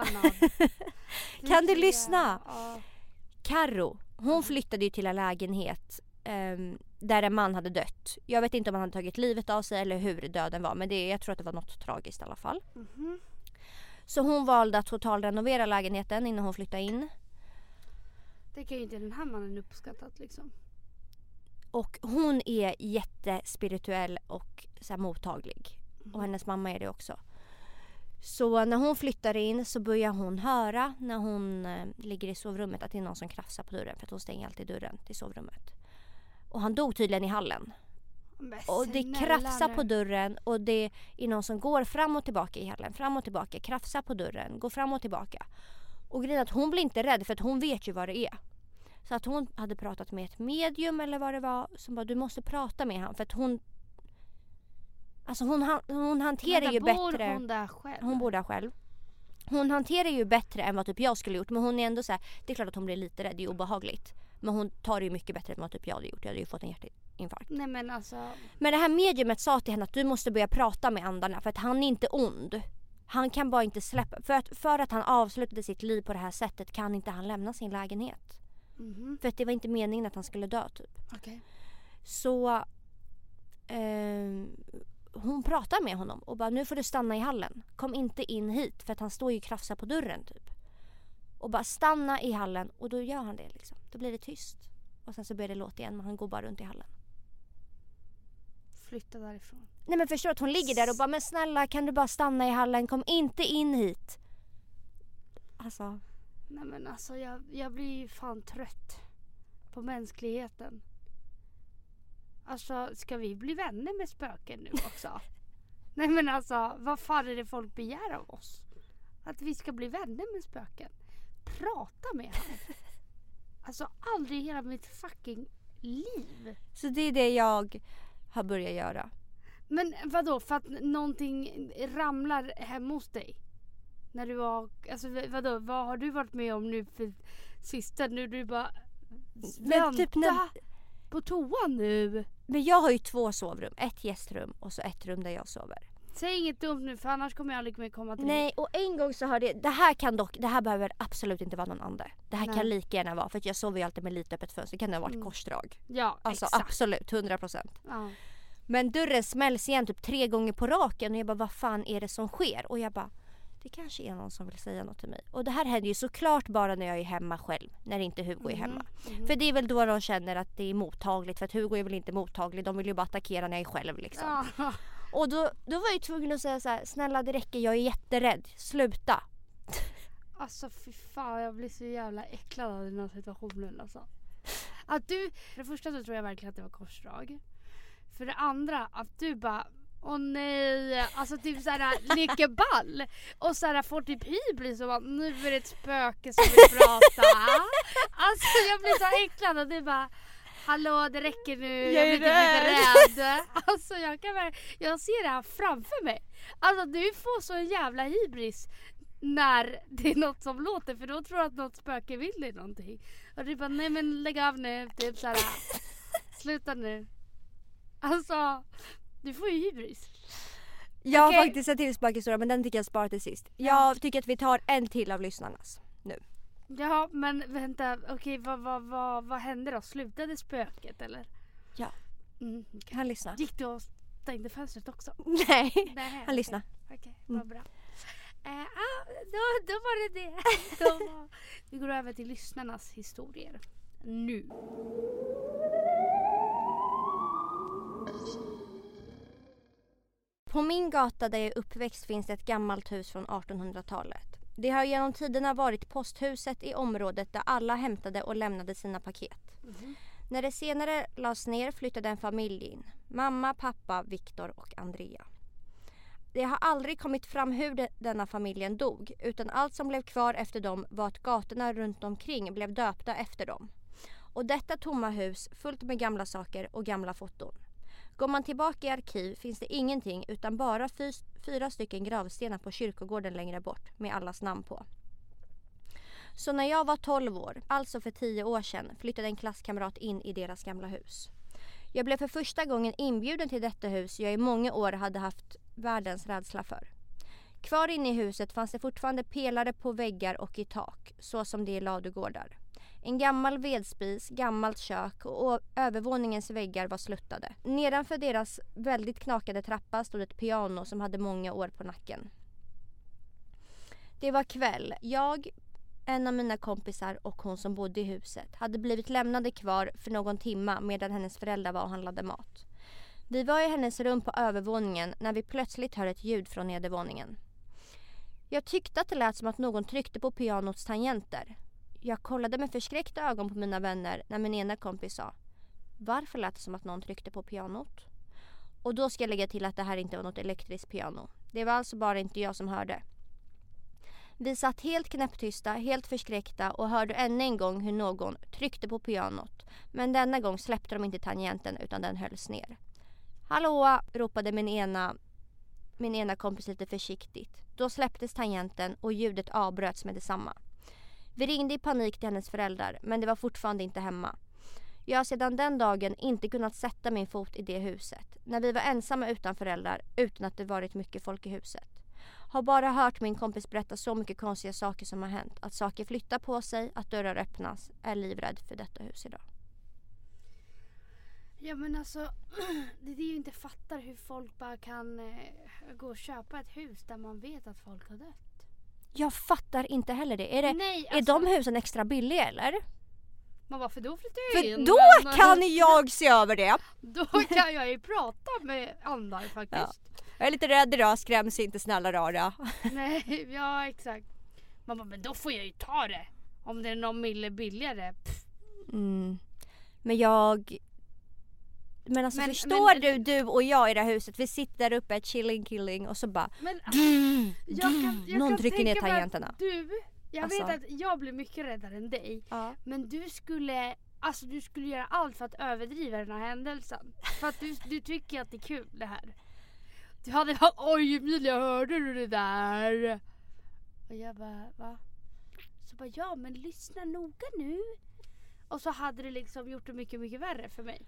Speaker 1: <laughs> Kan du
Speaker 2: är-
Speaker 1: lyssna?
Speaker 2: Ja.
Speaker 1: Karo, hon flyttade ju till en lägenhet ehm, där en man hade dött. Jag vet inte om han hade tagit livet av sig eller hur döden var men det, jag tror att det var något tragiskt i alla fall.
Speaker 2: Mhm.
Speaker 1: Så hon valde att totalrenovera lägenheten innan hon flyttade in.
Speaker 2: Det kan ju inte den här mannen uppskattat liksom.
Speaker 1: Och hon är jättespirituell och så mottaglig.
Speaker 2: Mhm.
Speaker 1: Och hennes mamma är det också. Så när hon flyttar in så börjar hon höra när hon eh, ligger i sovrummet att det är någon som krafsar på dörren för att hon stänger alltid dörren till sovrummet. Och han dog tydligen i hallen.
Speaker 2: Men
Speaker 1: Och det krafsar på dörren och det är någon som går fram och tillbaka i hallen. Fram och tillbaka, krafsar på dörren, går fram och tillbaka. Och grejen är att hon blir inte rädd för att hon vet ju vad det är. Så att hon hade pratat med ett medium eller vad det var som bara du måste prata med han för att hon Alltså hon, han- hon hanterar
Speaker 2: Vänta,
Speaker 1: ju
Speaker 2: bor
Speaker 1: bättre.
Speaker 2: hon där själv?
Speaker 1: Hon bor där själv. Hon hanterar ju bättre än vad typ jag skulle gjort men hon är ändå så här, det är klart att hon blir lite rädd, det är obehagligt. Men hon tar det ju mycket bättre än vad typ jag hade gjort. Jag hade ju fått en hjärtinfarkt.
Speaker 2: Nej men alltså.
Speaker 1: Men det här mediumet sa till henne att du måste börja prata med andarna för att han är inte ond. Han kan bara inte släppa, för att, för att han avslutade sitt liv på det här sättet kan inte han lämna sin lägenhet.
Speaker 2: Mhm.
Speaker 1: För att det var inte meningen att han skulle dö typ.
Speaker 2: Okej.
Speaker 1: Så ehm, hon pratar med honom och bara nu får du stanna i hallen. Kom inte in hit för att han står ju och krafsar på dörren typ. Och bara stanna i hallen och då gör han det liksom. Då blir det tyst. Och sen så börjar det låta igen men han går bara runt i hallen.
Speaker 2: Flytta därifrån.
Speaker 1: Nej men förstår att hon ligger där och bara men snälla kan du bara stanna i hallen, kom inte in hit. Alltså,
Speaker 2: Nej men alltså jag, jag blir fan trött på mänskligheten. Alltså ska vi bli vänner med spöken nu också? <laughs> Nej men alltså vad fan är det folk begär av oss? Att vi ska bli vänner med spöken? Prata med han. <laughs> Alltså aldrig i hela mitt fucking liv.
Speaker 1: så det är det jag har börjat göra.
Speaker 2: Men vadå för att någonting ramlar hemma hos dig? När du var, alltså vadå, vad har du varit med om nu för sista? Nu du bara
Speaker 1: Men
Speaker 2: vänta
Speaker 1: typ när-
Speaker 2: på toan nu.
Speaker 1: Men jag har ju två sovrum, ett gästrum och så ett rum där jag sover.
Speaker 2: Säg inget dumt nu för annars kommer jag aldrig mer komma till
Speaker 1: Nej och en gång så hörde jag, det här kan dock, det här behöver absolut inte vara någon ande. Det här
Speaker 2: Nej.
Speaker 1: kan lika gärna vara, för jag sover ju alltid med lite öppet fönster, det kan ha varit
Speaker 2: Mm.
Speaker 1: korsdrag.
Speaker 2: Ja
Speaker 1: Alltså
Speaker 2: exakt.
Speaker 1: absolut, 100%.
Speaker 2: Ja.
Speaker 1: Men dörren smälls igen typ tre gånger på raken och jag bara vad fan är det som sker? Och jag bara det kanske är någon som vill säga något till mig. Och det här händer ju såklart bara när jag är hemma själv, när inte Hugo är hemma.
Speaker 2: Mhm.
Speaker 1: För det är väl då de känner att det är mottagligt för att Hugo är väl inte mottaglig, de vill ju bara attackera när jag är själv liksom.
Speaker 2: Ja.
Speaker 1: Och då, då var jag ju tvungen att säga så här: snälla det räcker, jag är jätterädd, sluta. <laughs>
Speaker 2: Alltså fy fan jag blir så jävla äcklad av den här situationen alltså. Att du, för det första så tror jag verkligen att det var korsdrag. För det andra att du bara Åh nej, alltså typ såhär leker ball och såhär får typ hybris och bara nu är det ett spöke som vill prata. Alltså jag blir så äcklad och du bara Hallå det räcker nu, jag, blir typ lite rädd. Alltså jag kan ver- jag ser det här framför mig. Alltså du får så en jävla hybris när det är något som låter för då tror du att något spöke vill dig någonting. Och du bara nej men lägg av nu, typ såhär. Sluta nu. Alltså, du får ju hybris.
Speaker 1: Jag har
Speaker 2: Okej.
Speaker 1: faktiskt en till spökhistoria men den tycker jag sparar till sist. Jag tycker att vi tar en till av lyssnarnas.
Speaker 2: Ja men vänta, okej vad, vad, vad, vad hände då? Slutade spöket eller?
Speaker 1: Ja.
Speaker 2: Mm.
Speaker 1: Kan han lyssna?
Speaker 2: Gick du och stängde fönstret också?
Speaker 1: Nej,
Speaker 2: Nej,
Speaker 1: han
Speaker 2: okej.
Speaker 1: lyssnar.
Speaker 2: Okej,
Speaker 1: Mm.
Speaker 2: vad bra. Eh, ah, då, då var det det. <laughs> Då var... Vi går över till lyssnarnas historier. Nu.
Speaker 1: På min gata där jag är uppväxt finns det ett gammalt hus från 1800-talet. Det har genom tiderna varit posthuset i området där alla hämtade och lämnade sina paket. När det senare lades ner flyttade en familj in. Mamma, pappa, Viktor och Andrea. Det har aldrig kommit fram hur de, denna familjen dog utan allt som blev kvar efter dem var att gatorna runt omkring blev döpta efter dem. Och detta tomma hus fullt med gamla saker och gamla foton. Går man tillbaka i arkiv finns det ingenting utan bara fyra stycken gravstenar på kyrkogården längre bort med allas namn på. Så när jag var 12 år, alltså för 10 år sedan, flyttade en klasskamrat in i deras gamla hus. Jag blev för första gången inbjuden till detta hus jag i många år hade haft världens rädsla för. Kvar inne i huset fanns det fortfarande pelare på väggar och i tak, så som det är i ladugårdar. En gammal vedspis, gammalt kök och övervåningens väggar var sluttade. Nedanför deras väldigt knakade trappa stod ett piano som hade många år på nacken. Det var kväll. Jag, en av mina kompisar och hon som bodde i huset hade blivit lämnade kvar för någon timma medan hennes föräldrar var och handlade mat. Vi var i hennes rum på övervåningen när vi plötsligt hör ett ljud från nedervåningen. Jag tyckte att det lät som att någon tryckte på pianots tangenter. Jag kollade med förskräckta ögon på mina vänner när min ena kompis sa Varför lät det som att någon tryckte på pianot? Och då ska jag lägga till att det här inte var något elektriskt piano. Det var alltså bara inte jag som hörde. Vi satt helt knäpptysta, helt förskräckta och hörde ännu en gång hur någon tryckte på pianot. Men denna gång släppte de inte tangenten utan den hölls ner. Hallå! ropade min ena, min ena kompis lite försiktigt. Då släpptes tangenten och ljudet avbröts med detsamma. Vi ringde i panik till hennes föräldrar men det var fortfarande inte hemma. Jag har sedan den dagen inte kunnat sätta min fot i det huset. När vi var ensamma utan föräldrar utan att det varit mycket folk i huset. Har bara hört min kompis berätta så mycket konstiga saker som har hänt. Att saker flyttar på sig, att dörrar öppnas. Är livrädd för detta hus idag.
Speaker 2: Ja men alltså, <clears throat> det är det jag inte fattar hur folk bara kan eh, gå och köpa ett hus där man vet att folk har dött.
Speaker 1: Jag fattar inte heller det. Är, det,
Speaker 2: Nej,
Speaker 1: är de husen extra billiga eller?
Speaker 2: Man bara, för då flyttar jag
Speaker 1: För
Speaker 2: in.
Speaker 1: då
Speaker 2: men-
Speaker 1: kan jag se över det. <laughs>
Speaker 2: Då kan jag ju prata med andar faktiskt.
Speaker 1: Jag är lite rädd idag, skräms inte snälla rara. <laughs>
Speaker 2: Nej, ja exakt. Man bara, men då får jag ju ta det. Om det är någon mille billigare.
Speaker 1: Mm. Men jag... Men alltså
Speaker 2: Men-
Speaker 1: förstår
Speaker 2: men-
Speaker 1: du, du och jag i det här huset, vi sitter där uppe, chilling killing och så bara...
Speaker 2: Men
Speaker 1: Mm. <sniffs>
Speaker 2: jag kan, jag
Speaker 1: Någon trycker ner tangenterna.
Speaker 2: Du, jag
Speaker 1: Alltså.
Speaker 2: vet att jag blir mycket räddare än dig.
Speaker 1: Ja.
Speaker 2: Men du skulle, alltså du skulle göra allt för att överdriva den här händelsen. För att du, du tycker att det är kul det här. Du hade bara <laughs> oj Emilia hörde du det där? Och jag bara va? Så bara ja men lyssna noga nu. Och så hade det liksom gjort det mycket mycket värre för mig.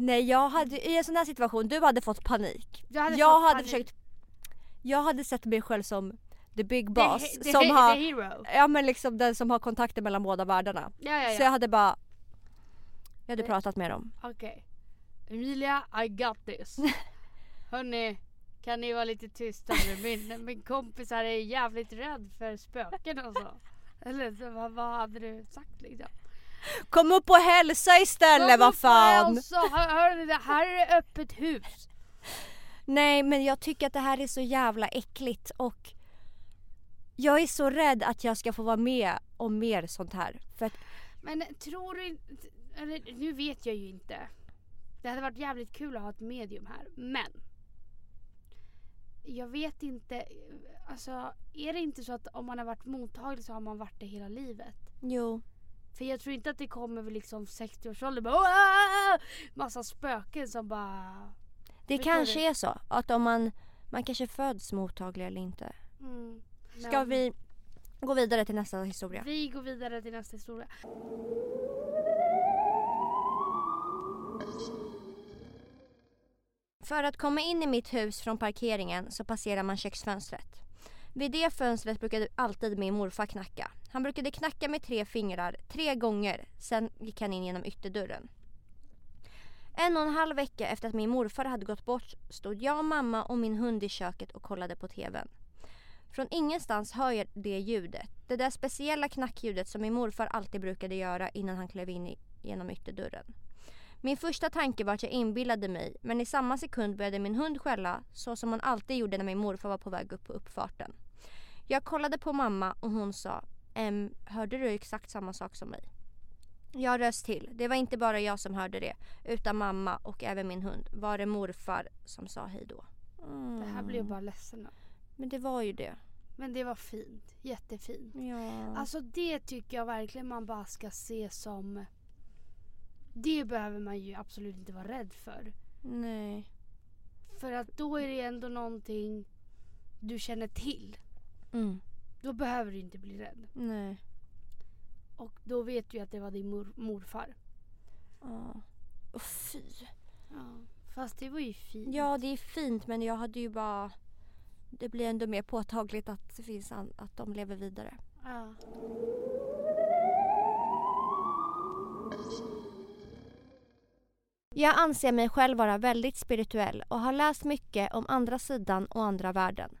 Speaker 1: Nej jag hade, i en sån här situation, du hade fått panik.
Speaker 2: Jag hade
Speaker 1: jag hade
Speaker 2: panik.
Speaker 1: försökt... Jag hade sett mig själv som the big
Speaker 2: The
Speaker 1: boss.
Speaker 2: he- the
Speaker 1: som
Speaker 2: he-
Speaker 1: har,
Speaker 2: the hero.
Speaker 1: ja men liksom den som har kontakter mellan båda världarna.
Speaker 2: Ja ja
Speaker 1: Så jag
Speaker 2: ja.
Speaker 1: hade bara... Jag hade
Speaker 2: Det-
Speaker 1: pratat med dem.
Speaker 2: Okej. Emilia, I got this. <laughs> Hörni, kan ni vara lite tysta nu? Min, min kompis här är jävligt rädd för spöken och så. <laughs> Eller så, vad, vad hade du sagt liksom?
Speaker 1: Kom upp och hälsa istället, vad fan!
Speaker 2: hälsa. Hör, hörni, det här är öppet hus.
Speaker 1: Nej men jag tycker att det här är så jävla äckligt och jag är så rädd att jag ska få vara med om mer sånt här. För att,
Speaker 2: Men tror du inte... Nu vet jag ju inte. Det hade varit jävligt kul att ha ett medium här. Men. Jag vet inte. Alltså är det inte så att om man har varit mottaglig så har man varit det hela livet?
Speaker 1: jo.
Speaker 2: För jag tror inte att det kommer vid liksom 60-årsåldern bara "Åh!" Massa spöken som bara...
Speaker 1: Det kanske
Speaker 2: du?
Speaker 1: är så att om man, man kanske föds mottaglig eller inte.
Speaker 2: Mm.
Speaker 1: Ska
Speaker 2: Ja.
Speaker 1: vi gå vidare till nästa historia?
Speaker 2: Vi går vidare till nästa historia.
Speaker 1: För att komma in i mitt hus från parkeringen så passerar man köksfönstret. Vid det fönstret brukade alltid min morfar knacka. Han brukade knacka med tre fingrar tre gånger, sen gick han in genom ytterdörren. En och en halv vecka efter att min morfar hade gått bort stod jag, mamma och min hund i köket och kollade på TVn. Från ingenstans hör jag det ljudet. Det där speciella knackljudet som min morfar alltid brukade göra innan han klev in i, genom ytterdörren. Min första tanke var att jag inbillade mig men i samma sekund började min hund skälla så som hon alltid gjorde när min morfar var på väg upp på uppfarten. Jag kollade på mamma och hon sa ehm, hörde du exakt samma sak som mig? Jag röst till. Det var inte bara jag som hörde det utan mamma och även min hund. Var det morfar som sa hej då? Mm.
Speaker 2: Det här blir jag bara ledsen av.
Speaker 1: Men det var ju det.
Speaker 2: Men det var fint. Jättefint.
Speaker 1: Ja.
Speaker 2: Alltså det tycker jag verkligen man bara ska se som... Det behöver man ju absolut inte vara rädd för.
Speaker 1: Nej.
Speaker 2: För att då är det ändå någonting du känner till.
Speaker 1: Mm.
Speaker 2: Då behöver du inte bli rädd.
Speaker 1: Nej.
Speaker 2: Och då vet du att det var din mor- morfar.
Speaker 1: Ja. Och fy.
Speaker 2: Ja. Fast det var ju fint.
Speaker 1: Ja det är fint men jag hade ju bara Det blir ändå mer påtagligt att det finns an- att de lever vidare.
Speaker 2: Ja.
Speaker 1: Jag anser mig själv vara väldigt spirituell och har läst mycket om andra sidan och andra världen.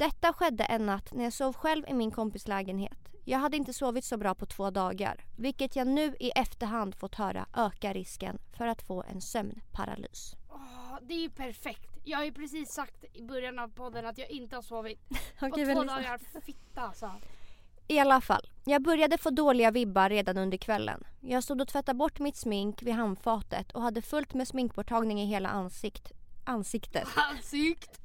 Speaker 1: Detta skedde en natt när jag sov själv i min kompis lägenhet. Jag hade inte sovit så bra på två dagar, vilket jag nu i efterhand fått höra ökar risken för att få en sömnparalys.
Speaker 2: Åh, det är ju perfekt. Jag har ju precis sagt i början av podden att jag inte har sovit <laughs> på
Speaker 1: Okej,
Speaker 2: två dagar. Fitta alltså.
Speaker 1: I alla fall, jag började få dåliga vibbar redan under kvällen. Jag stod och tvättade bort mitt smink vid handfatet och hade fullt med sminkborttagning i hela ansikt, ansiktet
Speaker 2: Ansikt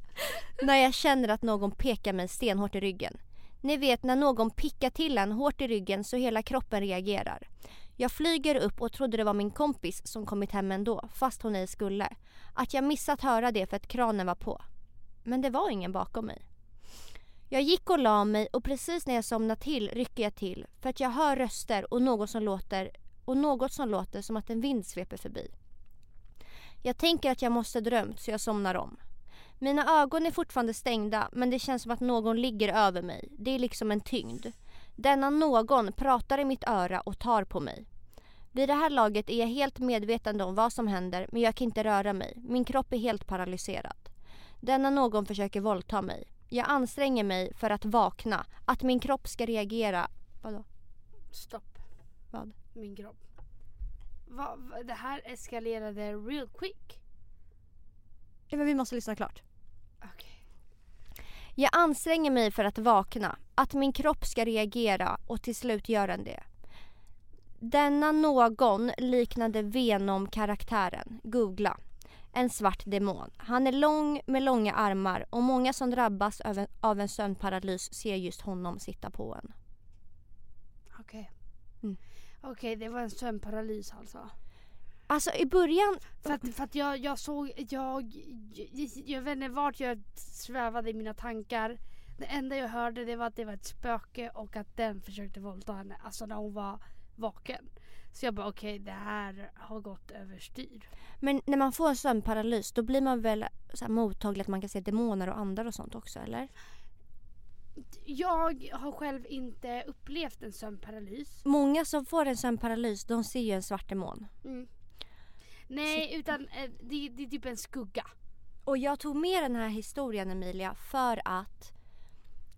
Speaker 1: när jag känner att någon pekar mig stenhårt i ryggen. Ni vet när någon pickar till en hårt i ryggen så hela kroppen reagerar. Jag flyger upp och trodde det var min kompis som kommit hem ändå, fast hon ej skulle. Att jag missat höra det för att kranen var på. Men det var ingen bakom mig. Jag gick och la mig och precis när jag somnade till rycker jag till för att jag hör röster och något som låter, och något som låter som att en vind sveper förbi. Jag tänker att jag måste drömt så jag somnar om. Mina ögon är fortfarande stängda men det känns som att någon ligger över mig. Det är liksom en tyngd. Denna någon pratar i mitt öra och tar på mig. Vid det här laget är jag helt medveten om vad som händer men jag kan inte röra mig. Min kropp är helt paralyserad. Denna någon försöker våldta mig. Jag anstränger mig för att vakna. Att min kropp ska reagera. Vadå?
Speaker 2: Stopp.
Speaker 1: Vad?
Speaker 2: Min kropp. Va, va, det här eskalerade real quick.
Speaker 1: Ja, men vi måste lyssna klart.
Speaker 2: Okej.
Speaker 1: Jag anstränger mig för att vakna, att min kropp ska reagera och till slut gör den det. Denna någon liknade Venom-karaktären, googla. En svart demon. Han är lång med långa armar och många som drabbas av en, av en sömnparalys ser just honom sitta på en.
Speaker 2: Okej.
Speaker 1: Mm.
Speaker 2: Okej, det var en sömnparalys alltså.
Speaker 1: Alltså i början,
Speaker 2: För att, för att jag, jag såg, jag, jag, jag vet inte vart jag svävade i mina tankar. Det enda jag hörde det var att det var ett spöke och att den försökte våldta henne. Alltså när hon var vaken. Så jag bara okej det här har gått överstyr.
Speaker 1: men när man får en sömnparalys då blir man väl så här mottaglig att man kan se demoner och andar och sånt också eller?
Speaker 2: Jag har själv inte upplevt en sömnparalys.
Speaker 1: Många som får en sömnparalys de ser ju en svart demon.
Speaker 2: Mm. Nej utan eh, det, det är typ en skugga.
Speaker 1: Och jag tog med den här historien Emilia för att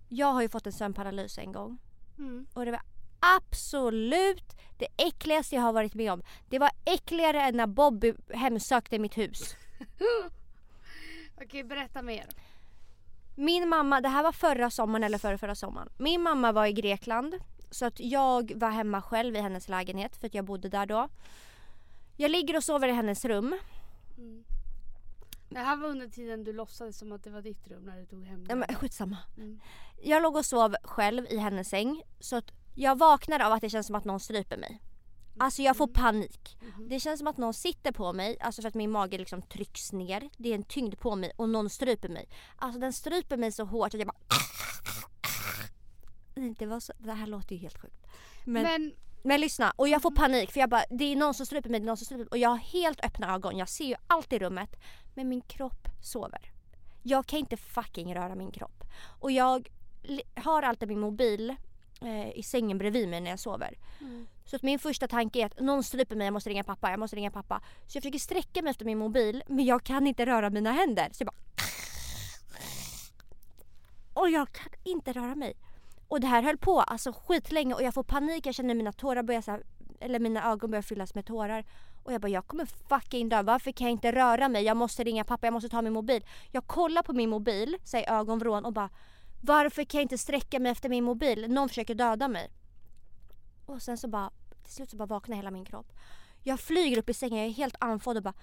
Speaker 1: jag har ju fått en sömnparalys en gång.
Speaker 2: Mm.
Speaker 1: Och det var absolut det äckligaste jag har varit med om. Det var äckligare än när Bobby hemsökte mitt hus. <laughs>
Speaker 2: Okej berätta mer.
Speaker 1: Min mamma, det här var förra sommaren eller förra, förra sommaren. Min mamma var i Grekland. Så att jag var hemma själv i hennes lägenhet för att jag bodde där då. Jag ligger och sover i hennes rum.
Speaker 2: Mm. Det här var under tiden du låtsades som att det var ditt rum när du tog hem
Speaker 1: Ja,
Speaker 2: det.
Speaker 1: men skitsamma.
Speaker 2: Mm.
Speaker 1: Jag låg och sov själv i hennes säng. Så att jag vaknar av att det känns som att någon stryper mig. Alltså jag får panik.
Speaker 2: Mhm.
Speaker 1: Det känns som att någon sitter på mig, alltså för att min mage liksom trycks ner. Det är en tyngd på mig och någon stryper mig. Alltså den stryper mig så hårt att jag bara... Det, var så, det här låter ju helt sjukt. Men, men,
Speaker 2: Men
Speaker 1: lyssna, och jag får panik för jag bara, det är någon som stryper mig, det är någon som stryper mig. Och jag har helt öppna ögon, jag ser ju allt i rummet. Men min kropp sover. Jag kan inte fucking röra min kropp. Och jag har alltid min mobil eh, i sängen bredvid mig när jag sover.
Speaker 2: Mm.
Speaker 1: Så att min första tanke är att någon stryper mig, jag måste ringa pappa, jag måste ringa pappa. Så jag försöker sträcka mig efter min mobil men jag kan inte röra mina händer. Så jag bara... Och jag kan inte röra mig. Och det här höll på alltså skitlänge och jag får panik, jag känner mina tårar börjar så här, eller mina ögon börjar fyllas med tårar. Och jag bara, jag kommer fucking dö. Varför kan jag inte röra mig? Jag måste ringa pappa, jag måste ta min mobil. Jag kollar på min mobil, säger ögonvrån och bara, varför kan jag inte sträcka mig efter min mobil? Någon försöker döda mig. Och sen så bara, till slut så bara vaknar hela min kropp. Jag flyger upp i sängen, jag är helt andfådd och bara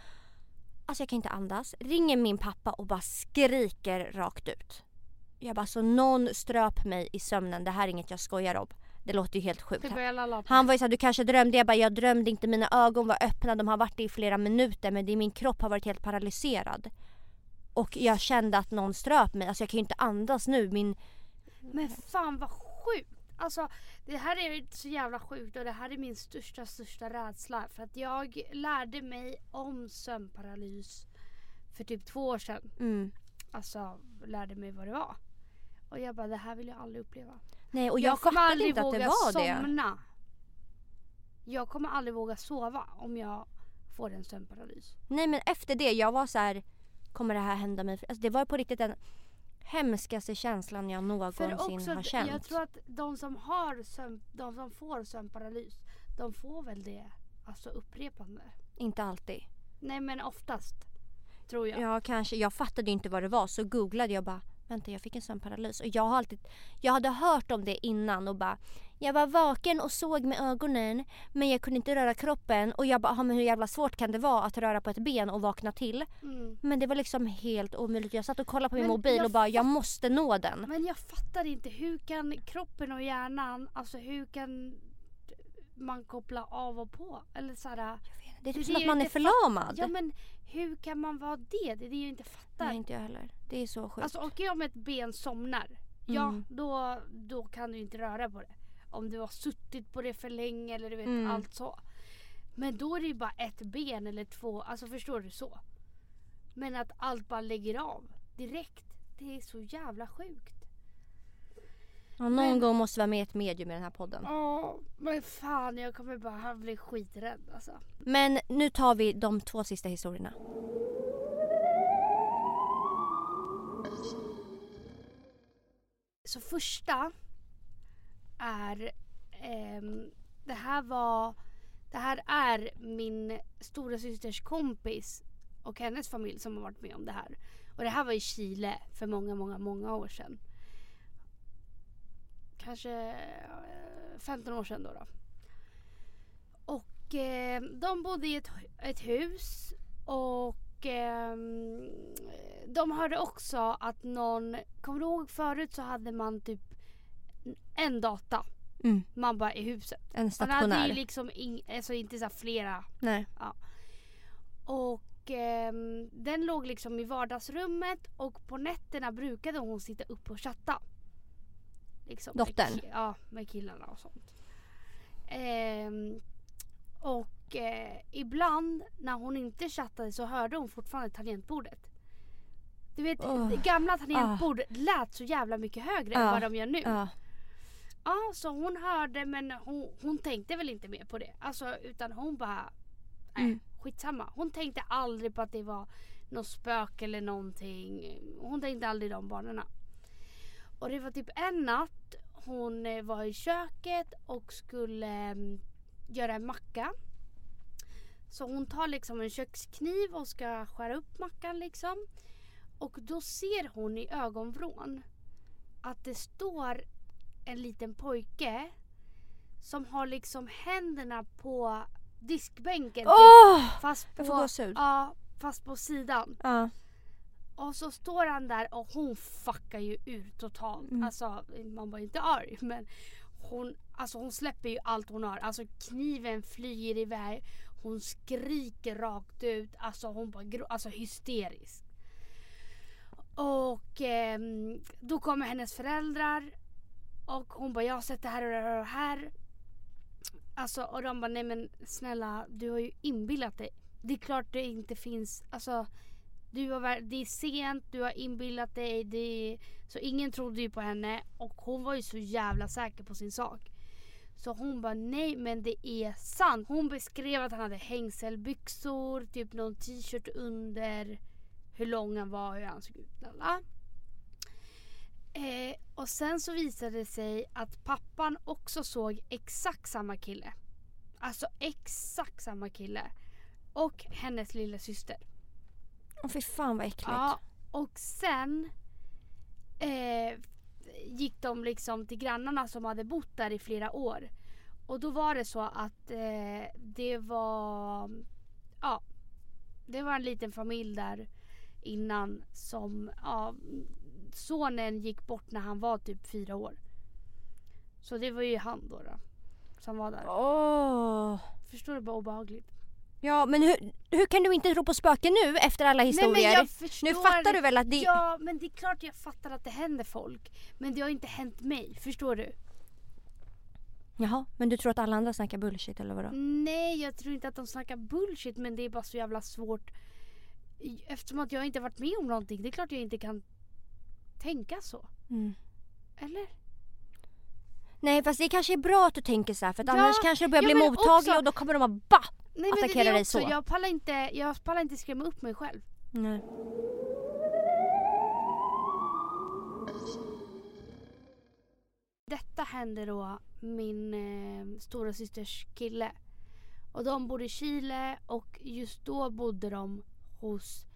Speaker 1: Alltså jag kan inte andas. Ringer min pappa och bara skriker rakt ut. Jag bara så någon ströp mig i sömnen. Det här är inget jag skojar om. Det låter ju helt sjukt. Han var ju såhär, du kanske drömde. Jag bara, jag drömde inte. Mina ögon var öppna. De har varit det i flera minuter. Men det min kropp har varit helt paralyserad. Och jag kände att någon ströp mig. Alltså jag kan ju inte andas nu. Min...
Speaker 2: Men fan vad sjukt. Alltså det här är så jävla sjukt och det här är min största, största rädsla. För att jag lärde mig om sömnparalys för typ två år sedan.
Speaker 1: Mm.
Speaker 2: Alltså lärde mig vad det var. Och jag bara det här vill jag aldrig uppleva.
Speaker 1: Nej och jag,
Speaker 2: jag kommer aldrig
Speaker 1: inte att det
Speaker 2: våga
Speaker 1: var det.
Speaker 2: somna. Jag kommer aldrig våga sova om jag får en sömnparalys.
Speaker 1: Nej men efter det, jag var så här. Kommer det här hända mig? Alltså, det var på riktigt den hemskaste känslan jag någonsin
Speaker 2: För också,
Speaker 1: har känt.
Speaker 2: jag tror att de som har sömn, de som får sömnparalys, de får väl det alltså upprepande.
Speaker 1: Inte alltid.
Speaker 2: Nej men oftast. Tror jag.
Speaker 1: Ja kanske, jag fattade inte vad det var så googlade jag bara vänta jag fick en sömnparalys. Och jag har alltid, jag hade hört om det innan och bara, jag var vaken och såg med ögonen men jag kunde inte röra kroppen och jag bara, "Ah, men hur jävla svårt kan det vara att röra på ett ben och vakna till?
Speaker 2: Mm.
Speaker 1: Men det var liksom helt omöjligt. Jag satt och kollade på min
Speaker 2: Men
Speaker 1: mobil och bara, jag måste nå den.
Speaker 2: Men jag fattar inte, hur kan kroppen och hjärnan, alltså hur kan man koppla av och på? Eller så här,
Speaker 1: Det är
Speaker 2: Det
Speaker 1: typ
Speaker 2: är
Speaker 1: som att
Speaker 2: ju
Speaker 1: man är förlamad.
Speaker 2: ja men hur kan man vara det? Det är det jag inte fattar.
Speaker 1: Nej inte jag heller. Det är så sjukt.
Speaker 2: Alltså åker jag med ett ben somnar, ja
Speaker 1: Mm.
Speaker 2: då, då kan du inte röra på det. Om du har suttit på det för länge eller du vet
Speaker 1: Mm.
Speaker 2: allt så. Men då är det ju bara ett ben eller två, alltså förstår du så? Men att allt bara lägger av direkt, det är så jävla sjukt.
Speaker 1: Ja, någon
Speaker 2: men-
Speaker 1: gång måste vi vara med i ett medium i den här podden.
Speaker 2: Ja, men fan jag kommer bara bli skiträdd alltså.
Speaker 1: Men nu tar vi de två sista historierna.
Speaker 2: Så första är, ehm, det här var, det här är min stora systers kompis och hennes familj som har varit med om det här. Och det här var i Chile för många, många, många år sedan. Kanske eh, 15 år sedan då. då. Och eh, de bodde i ett, ett hus och ehm, de hörde också att någon, kommer du ihåg förut så hade man typ en data,
Speaker 1: Mm.
Speaker 2: man bara i huset.
Speaker 1: En
Speaker 2: Man hade
Speaker 1: stationär.
Speaker 2: ju liksom in, alltså inte så flera
Speaker 1: Nej.
Speaker 2: och ehm, den låg liksom i vardagsrummet och på nätterna brukade hon sitta upp och chatta. Liksom med
Speaker 1: Dottern?
Speaker 2: ki- Ja, med killarna och sånt. Ehm, och eh, ibland när hon inte chattade så hörde hon fortfarande tangentbordet. Du vet,
Speaker 1: Åh.
Speaker 2: gamla tangentbord lät så jävla mycket högre än
Speaker 1: Ja.
Speaker 2: vad de gör nu.
Speaker 1: Ja.
Speaker 2: Ja, så hon hörde men hon, hon tänkte väl inte mer på det. Alltså utan hon bara, nej
Speaker 1: Mm.
Speaker 2: skitsamma. Hon tänkte aldrig på att det var något spöke eller någonting. Hon tänkte aldrig de banorna. Och det var typ en natt hon eh, var i köket och skulle mm, göra en macka. Så hon tar liksom en kökskniv och ska skära upp mackan liksom. Och då ser hon i ögonvrån att det står en liten pojke som har liksom händerna på diskbänken.
Speaker 1: Åh!
Speaker 2: typ, fast
Speaker 1: Jag
Speaker 2: på,
Speaker 1: får gåshud.
Speaker 2: ja, fast på sidan.
Speaker 1: Ja.
Speaker 2: Och så står han där och hon fuckar ju ur totalt.
Speaker 1: Mm.
Speaker 2: Alltså man var inte arg men hon, alltså hon släpper ju allt hon har. Alltså kniven flyger iväg. Hon skriker rakt ut. Alltså hon bara alltså hysterisk. Och ehm, då kommer hennes föräldrar och hon bara jag har sett det här och det här och det här. Alltså och de bara nej men snälla du har ju inbillat dig. Det är klart det inte finns, alltså du har, det är sent, du har inbillat dig. Det är, så ingen trodde ju på henne och hon var ju så jävla säker på sin sak. Så hon bara nej men det är sant. Hon beskrev att han hade hängselbyxor, typ någon t-shirt under, hur lång han var, hur han såg ut. Lala. Eh, och sen så visade det sig att pappan också såg exakt samma kille. Alltså exakt samma kille. Och hennes lilla syster.
Speaker 1: Åh fy fan vad äckligt.
Speaker 2: Ja, och sen eh, gick de liksom till grannarna som hade bott där i flera år. Och då var det så att eh, det var ja, det var en liten familj där innan som ja, sonen gick bort när han var typ fyra år. Så det var ju han då, då som var där.
Speaker 1: Åh.
Speaker 2: Förstår du bara obehagligt?
Speaker 1: Ja men hur, hur kan du inte tro på spöken nu efter alla historier?
Speaker 2: Nej, förstår
Speaker 1: nu fattar du väl att det...
Speaker 2: Ja, men det är klart jag fattar att det händer folk. Men det har inte hänt mig, förstår du?
Speaker 1: Jaha, men du tror att alla andra snackar bullshit eller vadå?
Speaker 2: Nej, jag tror inte att de snackar bullshit men det är bara så jävla svårt. Eftersom att jag inte varit med om någonting. Det är klart jag inte kan tänka så.
Speaker 1: Mm.
Speaker 2: Eller?
Speaker 1: Nej fast det kanske är bra att du tänker så här för
Speaker 2: Ja,
Speaker 1: annars kanske du börjar
Speaker 2: ja,
Speaker 1: bli mottaglig
Speaker 2: också-
Speaker 1: och då kommer de att ba!
Speaker 2: Nej men det
Speaker 1: Attackera
Speaker 2: är
Speaker 1: dig
Speaker 2: också,
Speaker 1: så.
Speaker 2: jag pallar, inte, jag pallar inte skrämma upp mig själv.
Speaker 1: Nej.
Speaker 2: Detta hände då min eh, stora systers kille. Och de bodde i Chile och just då bodde de hos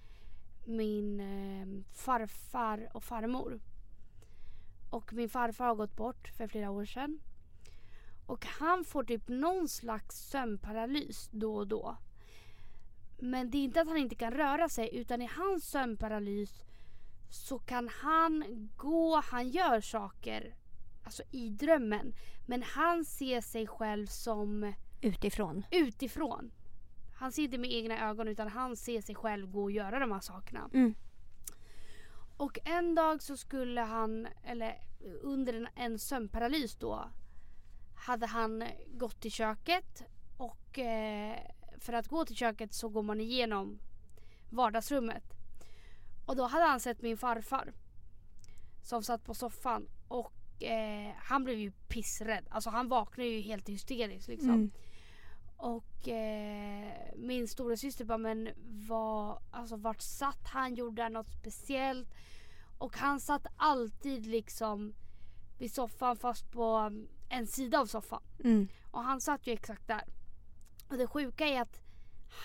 Speaker 2: min eh, farfar och farmor. Och min farfar har gått bort för flera år sedan. Och han får typ någon slags sömnparalys då och då. Men det är inte att han inte kan röra sig utan i hans sömnparalys så kan han gå, han gör saker alltså i drömmen. Men han ser sig själv som
Speaker 1: Utifrån.
Speaker 2: utifrån. Han ser inte med egna ögon utan han ser sig själv gå och göra de här sakerna.
Speaker 1: Mm.
Speaker 2: Och en dag så skulle han, eller under en, en sömnparalys då, hade han gått till köket och eh, för att gå till köket så går man igenom vardagsrummet. Och då hade han sett min farfar som satt på soffan och eh, han blev ju pissrädd. Alltså han vaknade ju helt hysteriskt liksom.
Speaker 1: Mm.
Speaker 2: Och eh, min stora syster bara men vad, alltså vart satt han? Gjorde han något speciellt? Och han satt alltid liksom vid soffan fast på um, en sida av soffan.
Speaker 1: Mm.
Speaker 2: Och han satt ju exakt där. Och det sjuka är att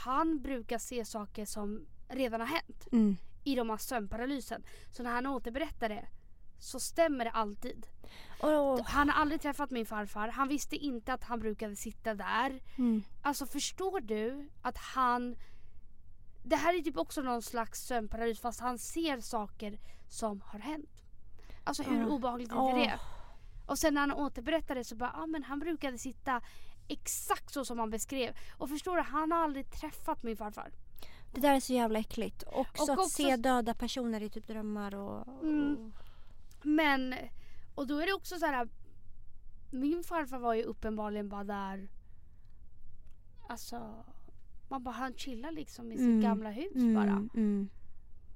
Speaker 2: han brukar se saker som redan har hänt
Speaker 1: Mm.
Speaker 2: i de här sömnparalysen. Så när han återberättar det så stämmer det alltid.
Speaker 1: Och,
Speaker 2: Han har aldrig träffat min farfar. Han visste inte att han brukade sitta där.
Speaker 1: mm.
Speaker 2: Alltså förstår du att han... Det här är typ också någon slags sömnparalys fast han ser saker som har hänt. Alltså hur
Speaker 1: Ja.
Speaker 2: obehagligt är inte det? Och sen när han återberättar det så bara, ja ah, men han brukade sitta exakt så som han beskrev. Och förstår du, han har aldrig träffat min farfar.
Speaker 1: Det där är så jävla äckligt. Också
Speaker 2: Och
Speaker 1: att
Speaker 2: också-
Speaker 1: se döda personer i typ drömmar och...
Speaker 2: Mm. Men, och då är det också så här. Min farfar var ju uppenbarligen bara där. Alltså, man bara han chillar liksom i sitt
Speaker 1: Mm.
Speaker 2: gamla hus
Speaker 1: Mm,
Speaker 2: bara.
Speaker 1: Mm.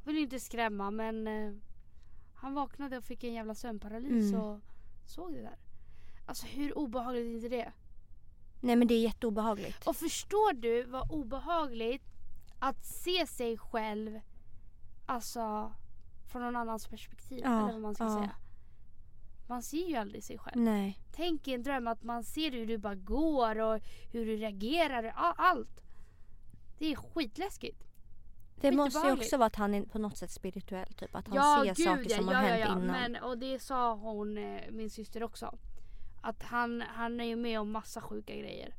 Speaker 2: Vill inte skrämma men eh, han vaknade och fick en jävla sömnparalys
Speaker 1: Mm.
Speaker 2: och såg det där. Alltså hur obehagligt är inte det?
Speaker 1: Nej men det är jätteobehagligt.
Speaker 2: Och förstår du vad obehagligt att se sig själv alltså från någon annans perspektiv
Speaker 1: Ja,
Speaker 2: eller vad man ska
Speaker 1: ja.
Speaker 2: säga. Man ser ju aldrig sig själv.
Speaker 1: Nej.
Speaker 2: Tänk i en dröm att man ser hur du bara går och hur du reagerar. Allt. Det är skitläskigt.
Speaker 1: Det måste ju också vara att han är på något sätt spirituell. Typ. Att han
Speaker 2: ja,
Speaker 1: ser
Speaker 2: gud,
Speaker 1: saker som
Speaker 2: ja,
Speaker 1: har
Speaker 2: ja,
Speaker 1: hänt
Speaker 2: ja.
Speaker 1: innan.
Speaker 2: Men, och det sa hon, eh, min syster också. Att han, han är ju med om massa sjuka grejer.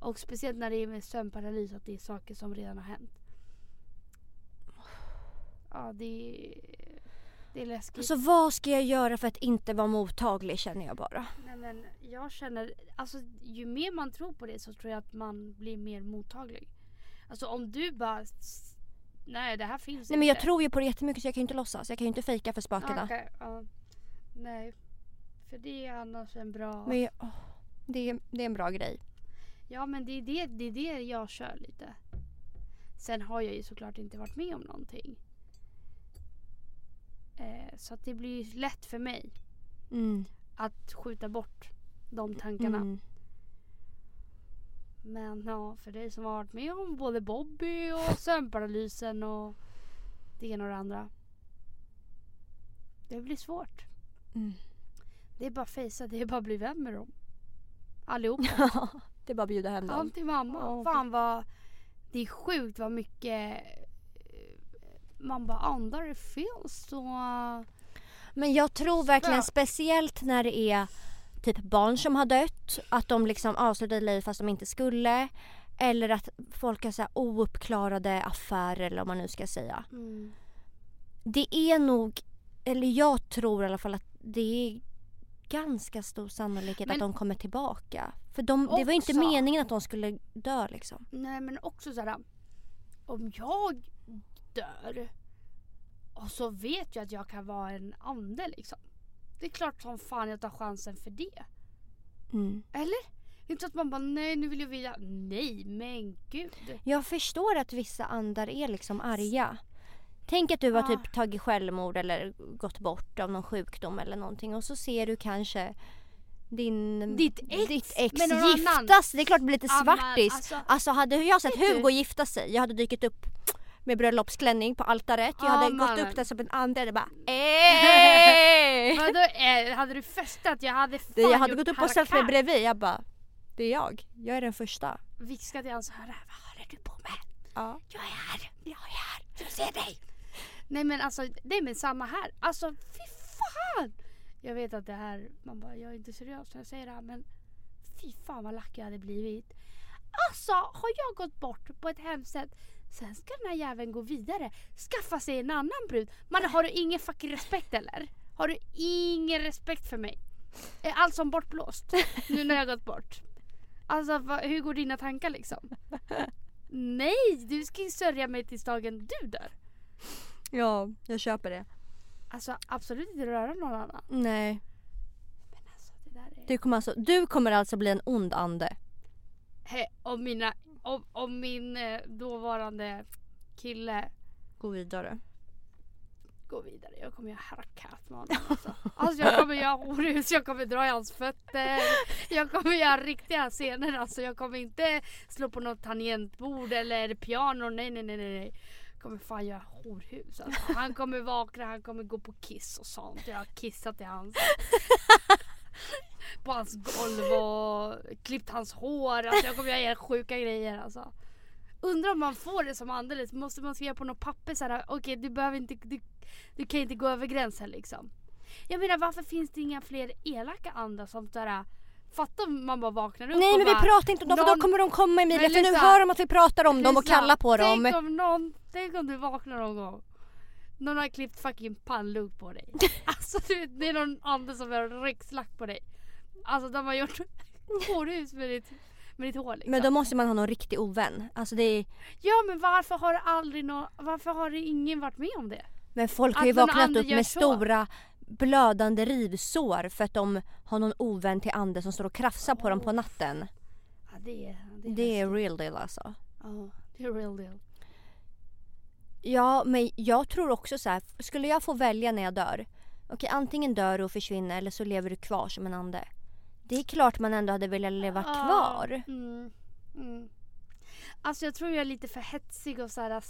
Speaker 2: Och speciellt när det är med sömnparalys att det är saker som redan har hänt. Ja, det är, det är läskigt.
Speaker 1: Alltså vad ska jag göra för att inte vara mottaglig känner jag bara.
Speaker 2: Nej, men jag känner, alltså ju mer man tror på det så tror jag att man blir mer mottaglig. Alltså om du bara, nej det här finns
Speaker 1: Nej men jag
Speaker 2: inte.
Speaker 1: tror ju på det jättemycket så jag kan ju inte låtsas. Jag kan ju inte fejka för spökena.
Speaker 2: Okej, ja. Nej. För det är annars en bra...
Speaker 1: Men jag, åh, det, är, det är en bra grej.
Speaker 2: Ja men det är det, det är det jag kör lite. Sen har jag ju såklart inte varit med om någonting. Eh, så att det blir ju lätt för mig
Speaker 1: Mm.
Speaker 2: att skjuta bort de tankarna.
Speaker 1: Mm.
Speaker 2: Men ja, för dig som har varit med om både Bobby och <laughs> sömnparalysen och det ena och det andra. Det blir svårt.
Speaker 1: Mm.
Speaker 2: Det är bara att fejsa, det är bara att bli vän med dem. Allihop. <laughs>
Speaker 1: det är bara att bjuda hem dem.
Speaker 2: Allt till mamma.
Speaker 1: Ja.
Speaker 2: Fan vad... Det är sjukt vad mycket eh, man bara andar det finns så...
Speaker 1: Men jag tror verkligen speciellt när det är typ barn som har dött, att de liksom avslutar livet fast de inte skulle. Eller att folk har så här ouppklarade affärer eller vad man nu ska säga.
Speaker 2: Mm.
Speaker 1: Det är nog, eller jag tror i alla fall att det är ganska stor sannolikhet
Speaker 2: Men-
Speaker 1: att de kommer tillbaka. För de, det var ju inte
Speaker 2: Också-
Speaker 1: meningen att de skulle dö liksom.
Speaker 2: Nej men också såhär. Om jag dör och så vet jag att jag kan vara en ande liksom. Det är klart som fan jag tar chansen för det.
Speaker 1: Mm.
Speaker 2: Eller? Inte att man bara nej nu vill jag vilja. Nej men gud.
Speaker 1: Jag förstår att vissa andar är liksom arga. Tänk att du har
Speaker 2: Ah.
Speaker 1: typ tagit självmord eller gått bort av någon sjukdom eller någonting och så ser du kanske din,
Speaker 2: Ditt ex
Speaker 1: ditt ex
Speaker 2: annan.
Speaker 1: giftas. Det är klart det blir lite svartis.
Speaker 2: alltså-
Speaker 1: Alltså hade jag sett
Speaker 2: Vet du-
Speaker 1: Hugo gifta sig, jag hade dykt upp med bröllopsklänning på altaret. Jag
Speaker 2: Ja,
Speaker 1: hade gått
Speaker 2: mannen.
Speaker 1: upp där som en ande och bara Ey!
Speaker 2: Vadå, eh, hade du festat? Jag hade fan
Speaker 1: Jag hade
Speaker 2: gjort
Speaker 1: gått upp och ställt mig bredvid. Jag bara, det är jag. Jag är den första.
Speaker 2: Viskat i hans öra. Vad håller du på med?
Speaker 1: Ja.
Speaker 2: Jag är här. Jag är här. Jag ser dig. Nej men alltså, nej men samma här. Alltså fy fan! Jag vet att det här, man bara jag är inte seriös när jag säger det här men fy fan vad lack jag hade blivit. Alltså har jag gått bort på ett hemskt sätt Sen ska den här jäveln gå vidare, skaffa sig en annan brud. Man har du ingen fucking respekt eller? Har du ingen respekt för mig? Är allt som bortblåst nu när jag gått bort? Alltså vad, hur går dina tankar liksom? Nej, du ska ju sörja mig tills dagen du dör.
Speaker 1: Ja, jag köper det.
Speaker 2: Alltså absolut inte röra någon annan.
Speaker 1: Nej.
Speaker 2: Men alltså det där är...
Speaker 1: Du kommer alltså, du kommer alltså bli en ond ande.
Speaker 2: He, om, mina, om, om min eh, dåvarande kille
Speaker 1: Gå vidare.
Speaker 2: går vidare. Jag kommer göra harakat med honom alltså. alltså jag kommer göra horhus, jag kommer dra i hans fötter. Jag kommer göra riktiga scener alltså. Jag kommer inte slå på något tangentbord eller piano. Nej nej nej. nej. Jag kommer fan göra horhus alltså. Han kommer vakna, han kommer gå på kiss och sånt. Jag har kissat i hans på hans golv och klippt hans hår. Alltså jag kommer göra helt sjuka grejer alltså. Undrar om man får det som andligt. Måste man skriva på något papper så här. okej du behöver inte, du, du kan inte gå över gränsen liksom. Jag menar varför finns det inga fler elaka andar som såhär Fatta om man bara vaknar upp
Speaker 1: Nej
Speaker 2: och
Speaker 1: men vi
Speaker 2: bara,
Speaker 1: pratar inte om dem för
Speaker 2: någon-
Speaker 1: då kommer de komma Emilia för nu hör de att vi pratar om dem och kallar på dem.
Speaker 2: Tänk om någon, tänk om du vaknar någon gång. Någon har klippt fucking pannlugg på dig. <laughs> alltså det är någon annan som har rikslack på dig. Alltså de har gjort <laughs> horhus med ditt, med ditt hår liksom.
Speaker 1: Men då måste man ha någon riktig ovän. Alltså det är,
Speaker 2: Ja men varför har det aldrig nå, varför har det ingen varit med om det?
Speaker 1: men folk har
Speaker 2: Att
Speaker 1: ju
Speaker 2: någon
Speaker 1: vaknat upp
Speaker 2: gör
Speaker 1: med
Speaker 2: så.
Speaker 1: stora blödande rivsår för att de har någon ovän till ande som står och krafsar på dem på natten.
Speaker 2: Ja det är, det är,
Speaker 1: Det är real deal alltså.
Speaker 2: Ja, det är real deal.
Speaker 1: Ja men jag tror också så här, skulle jag få välja när jag dör. Okej antingen dör du och försvinner eller så lever du kvar som en ande. Det är klart man ändå hade velat leva
Speaker 2: Ja,
Speaker 1: kvar.
Speaker 2: Mm, mm. Alltså jag tror jag är lite för hetsig och såhär,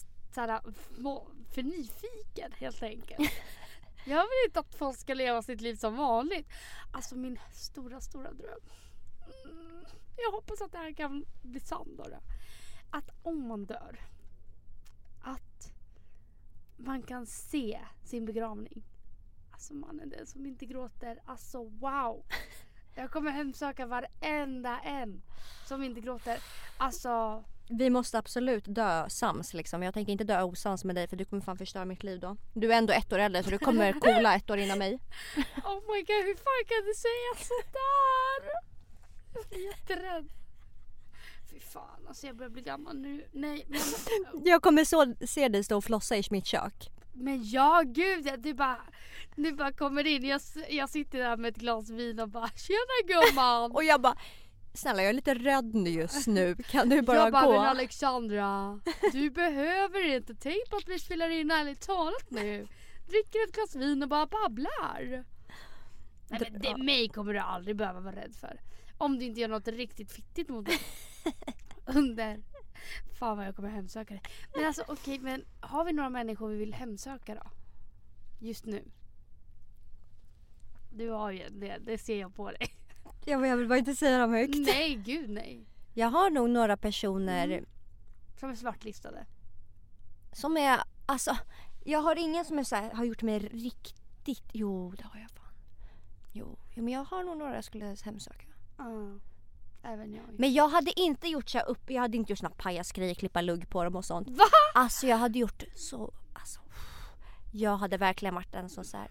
Speaker 2: må- för nyfiken helt enkelt. <laughs> jag vill inte att folk ska leva sitt liv som vanligt. Alltså min stora, stora dröm. Mm, jag hoppas att det här kan bli sann då. då. Att om man dör, att man kan se sin begravning. Alltså mannen den som inte gråter. Alltså wow. Jag kommer hemsöka varenda en som inte gråter. Alltså,
Speaker 1: Vi måste absolut dö sams liksom. Jag tänker inte dö osams med dig för du kommer fan förstöra mitt liv då. Du är ändå ett år äldre så du kommer <laughs> coola ett år innan mig.
Speaker 2: oh my god hur fan kan du säga sådär? Jag blir jätterädd. Fy fan alltså jag börjar bli gammal nu. Nej men,
Speaker 1: Jag kommer så, se dig stå och flossa i mitt kök.
Speaker 2: Men ja gud du bara, du bara kommer in. Jag, jag sitter där med ett glas vin och bara tjena gumman.
Speaker 1: Och jag bara Snälla jag är lite rädd just nu. Kan du bara,
Speaker 2: jag bara,
Speaker 1: gå?
Speaker 2: men Alexandra, du behöver inte. Tänk på att vi spelar in ärligt talat nu. Dricker ett glas vin och bara babblar. Nej, men det, mig kommer du aldrig behöva vara rädd för. Om du inte gör något riktigt fittigt mot mig. Under. Fan vad jag kommer hemsöka dig. Men alltså okej, men har vi några människor vi vill hemsöka då? Just nu. Du har ju det, det ser jag på dig.
Speaker 1: Jag, jag vill bara inte säga dem högt.
Speaker 2: Nej, gud nej.
Speaker 1: Jag har nog några personer
Speaker 2: Mm. Som är svartlistade.
Speaker 1: som är, alltså jag har ingen som är så här, har gjort mig riktigt, jo det har jag fan. Jo, men jag har nog några jag skulle hemsöka.
Speaker 2: Ja, även jag.
Speaker 1: Men jag hade inte gjort så här upp, jag hade inte gjort såna pajasgrejer, klippa lugg på dem och sånt.
Speaker 2: Va?
Speaker 1: Alltså jag hade gjort så, alltså. Jag hade verkligen varit en som så här.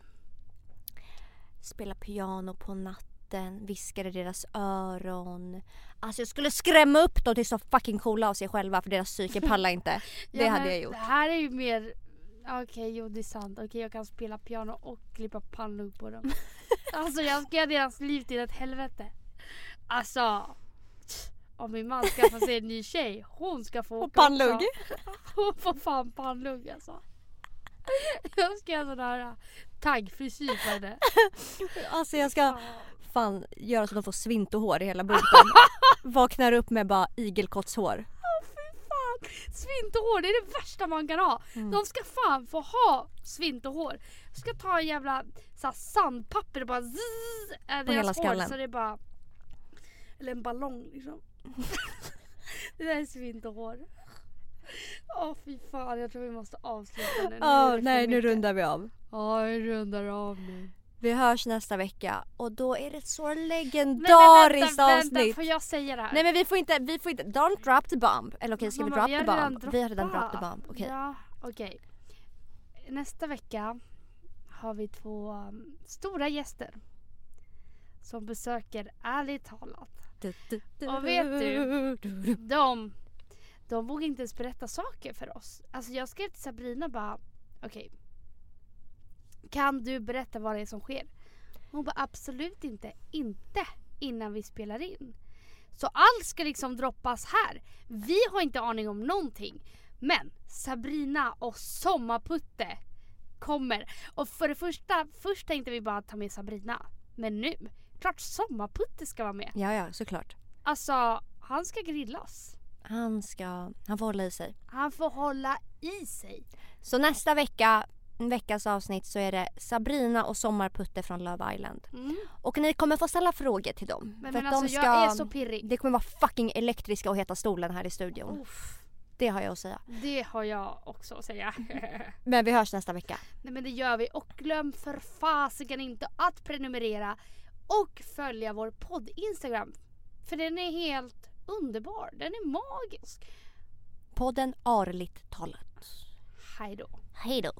Speaker 1: Spela piano på natten, viskade i deras öron. Alltså jag skulle skrämma upp dem till så fucking coola av sig själva för deras psyke pallar inte. <laughs> Det
Speaker 2: Ja,
Speaker 1: hade jag gjort.
Speaker 2: Det här är ju mer... Okej, jo det är sant. Okej, jag kan spela piano och klippa pannlugg på dem. <laughs> alltså jag ska göra deras liv till ett helvete. Alltså... Om min man skaffar sig en ny tjej, hon ska få åka
Speaker 1: pannlugg.
Speaker 2: också. Hon får fan pannlugg alltså. Jag ska göra sån här äh, taggfrisyr på henne.
Speaker 1: Alltså jag ska fan göra så att de får svintohår i hela bunten. <laughs> Vaknar upp med bara igelkottshår.
Speaker 2: Svintohår, det är det värsta man kan ha.
Speaker 1: Mm.
Speaker 2: De ska fan få ha svintohår. Jag ska ta en jävla så här, sandpapper och bara zzz, äh,
Speaker 1: På hela skallen.
Speaker 2: så det bara... Eller en ballong liksom. <laughs> det där är svintohår. Åh fy fan, jag tror vi måste avsluta nu.
Speaker 1: Ja,
Speaker 2: för
Speaker 1: nej nu rundar vi av.
Speaker 2: Ja, vi rundar av nu.
Speaker 1: Vi hörs nästa vecka och då är det ett så
Speaker 2: Nej, men
Speaker 1: legendariskt
Speaker 2: vänta,
Speaker 1: avsnitt.
Speaker 2: Vänta, får jag säga det här?
Speaker 1: Nej men vi får inte, vi får inte, don't drop the bomb. Eller okej ska vi
Speaker 2: Mamma,
Speaker 1: drop the
Speaker 2: har redan
Speaker 1: bomb? Vi har redan drop the bomb. Okej.
Speaker 2: Ja, okej. Nästa vecka har vi två um, stora gäster. Som besöker Ärligt talat. Och vet du? De, de vågar inte ens berätta saker för oss. Alltså jag skrev till Sabrina bara, okej. kan du berätta vad det är som sker? Hon bara absolut inte, inte innan vi spelar in. Så allt ska liksom droppas här. Vi har inte aning om någonting. Men Sabrina och Sommarputte kommer. Och för det första, först tänkte vi bara ta med Sabrina. Men nu, klart Sommarputte ska vara med.
Speaker 1: Ja ja såklart.
Speaker 2: Alltså, han ska grillas.
Speaker 1: Han ska, han får hålla i sig.
Speaker 2: Han får hålla i sig.
Speaker 1: Så nästa vecka, veckas avsnitt så är det Sabrina och Sommarputte från Love Island.
Speaker 2: Mm.
Speaker 1: Och ni kommer få ställa frågor till dem.
Speaker 2: Men,
Speaker 1: för
Speaker 2: men
Speaker 1: att
Speaker 2: alltså
Speaker 1: de ska,
Speaker 2: jag är så pirrig.
Speaker 1: Det kommer vara fucking elektriska och heta stolen här i studion.
Speaker 2: Uff,
Speaker 1: Det har jag att säga.
Speaker 2: det har jag också att säga. <laughs>
Speaker 1: Men vi hörs nästa vecka.
Speaker 2: Nej men det gör vi och glöm för fasiken inte att prenumerera och följa vår podd Instagram. För den är helt underbar. Den är magisk.
Speaker 1: Podden Arligt talat.
Speaker 2: Hej då.
Speaker 1: Hej då.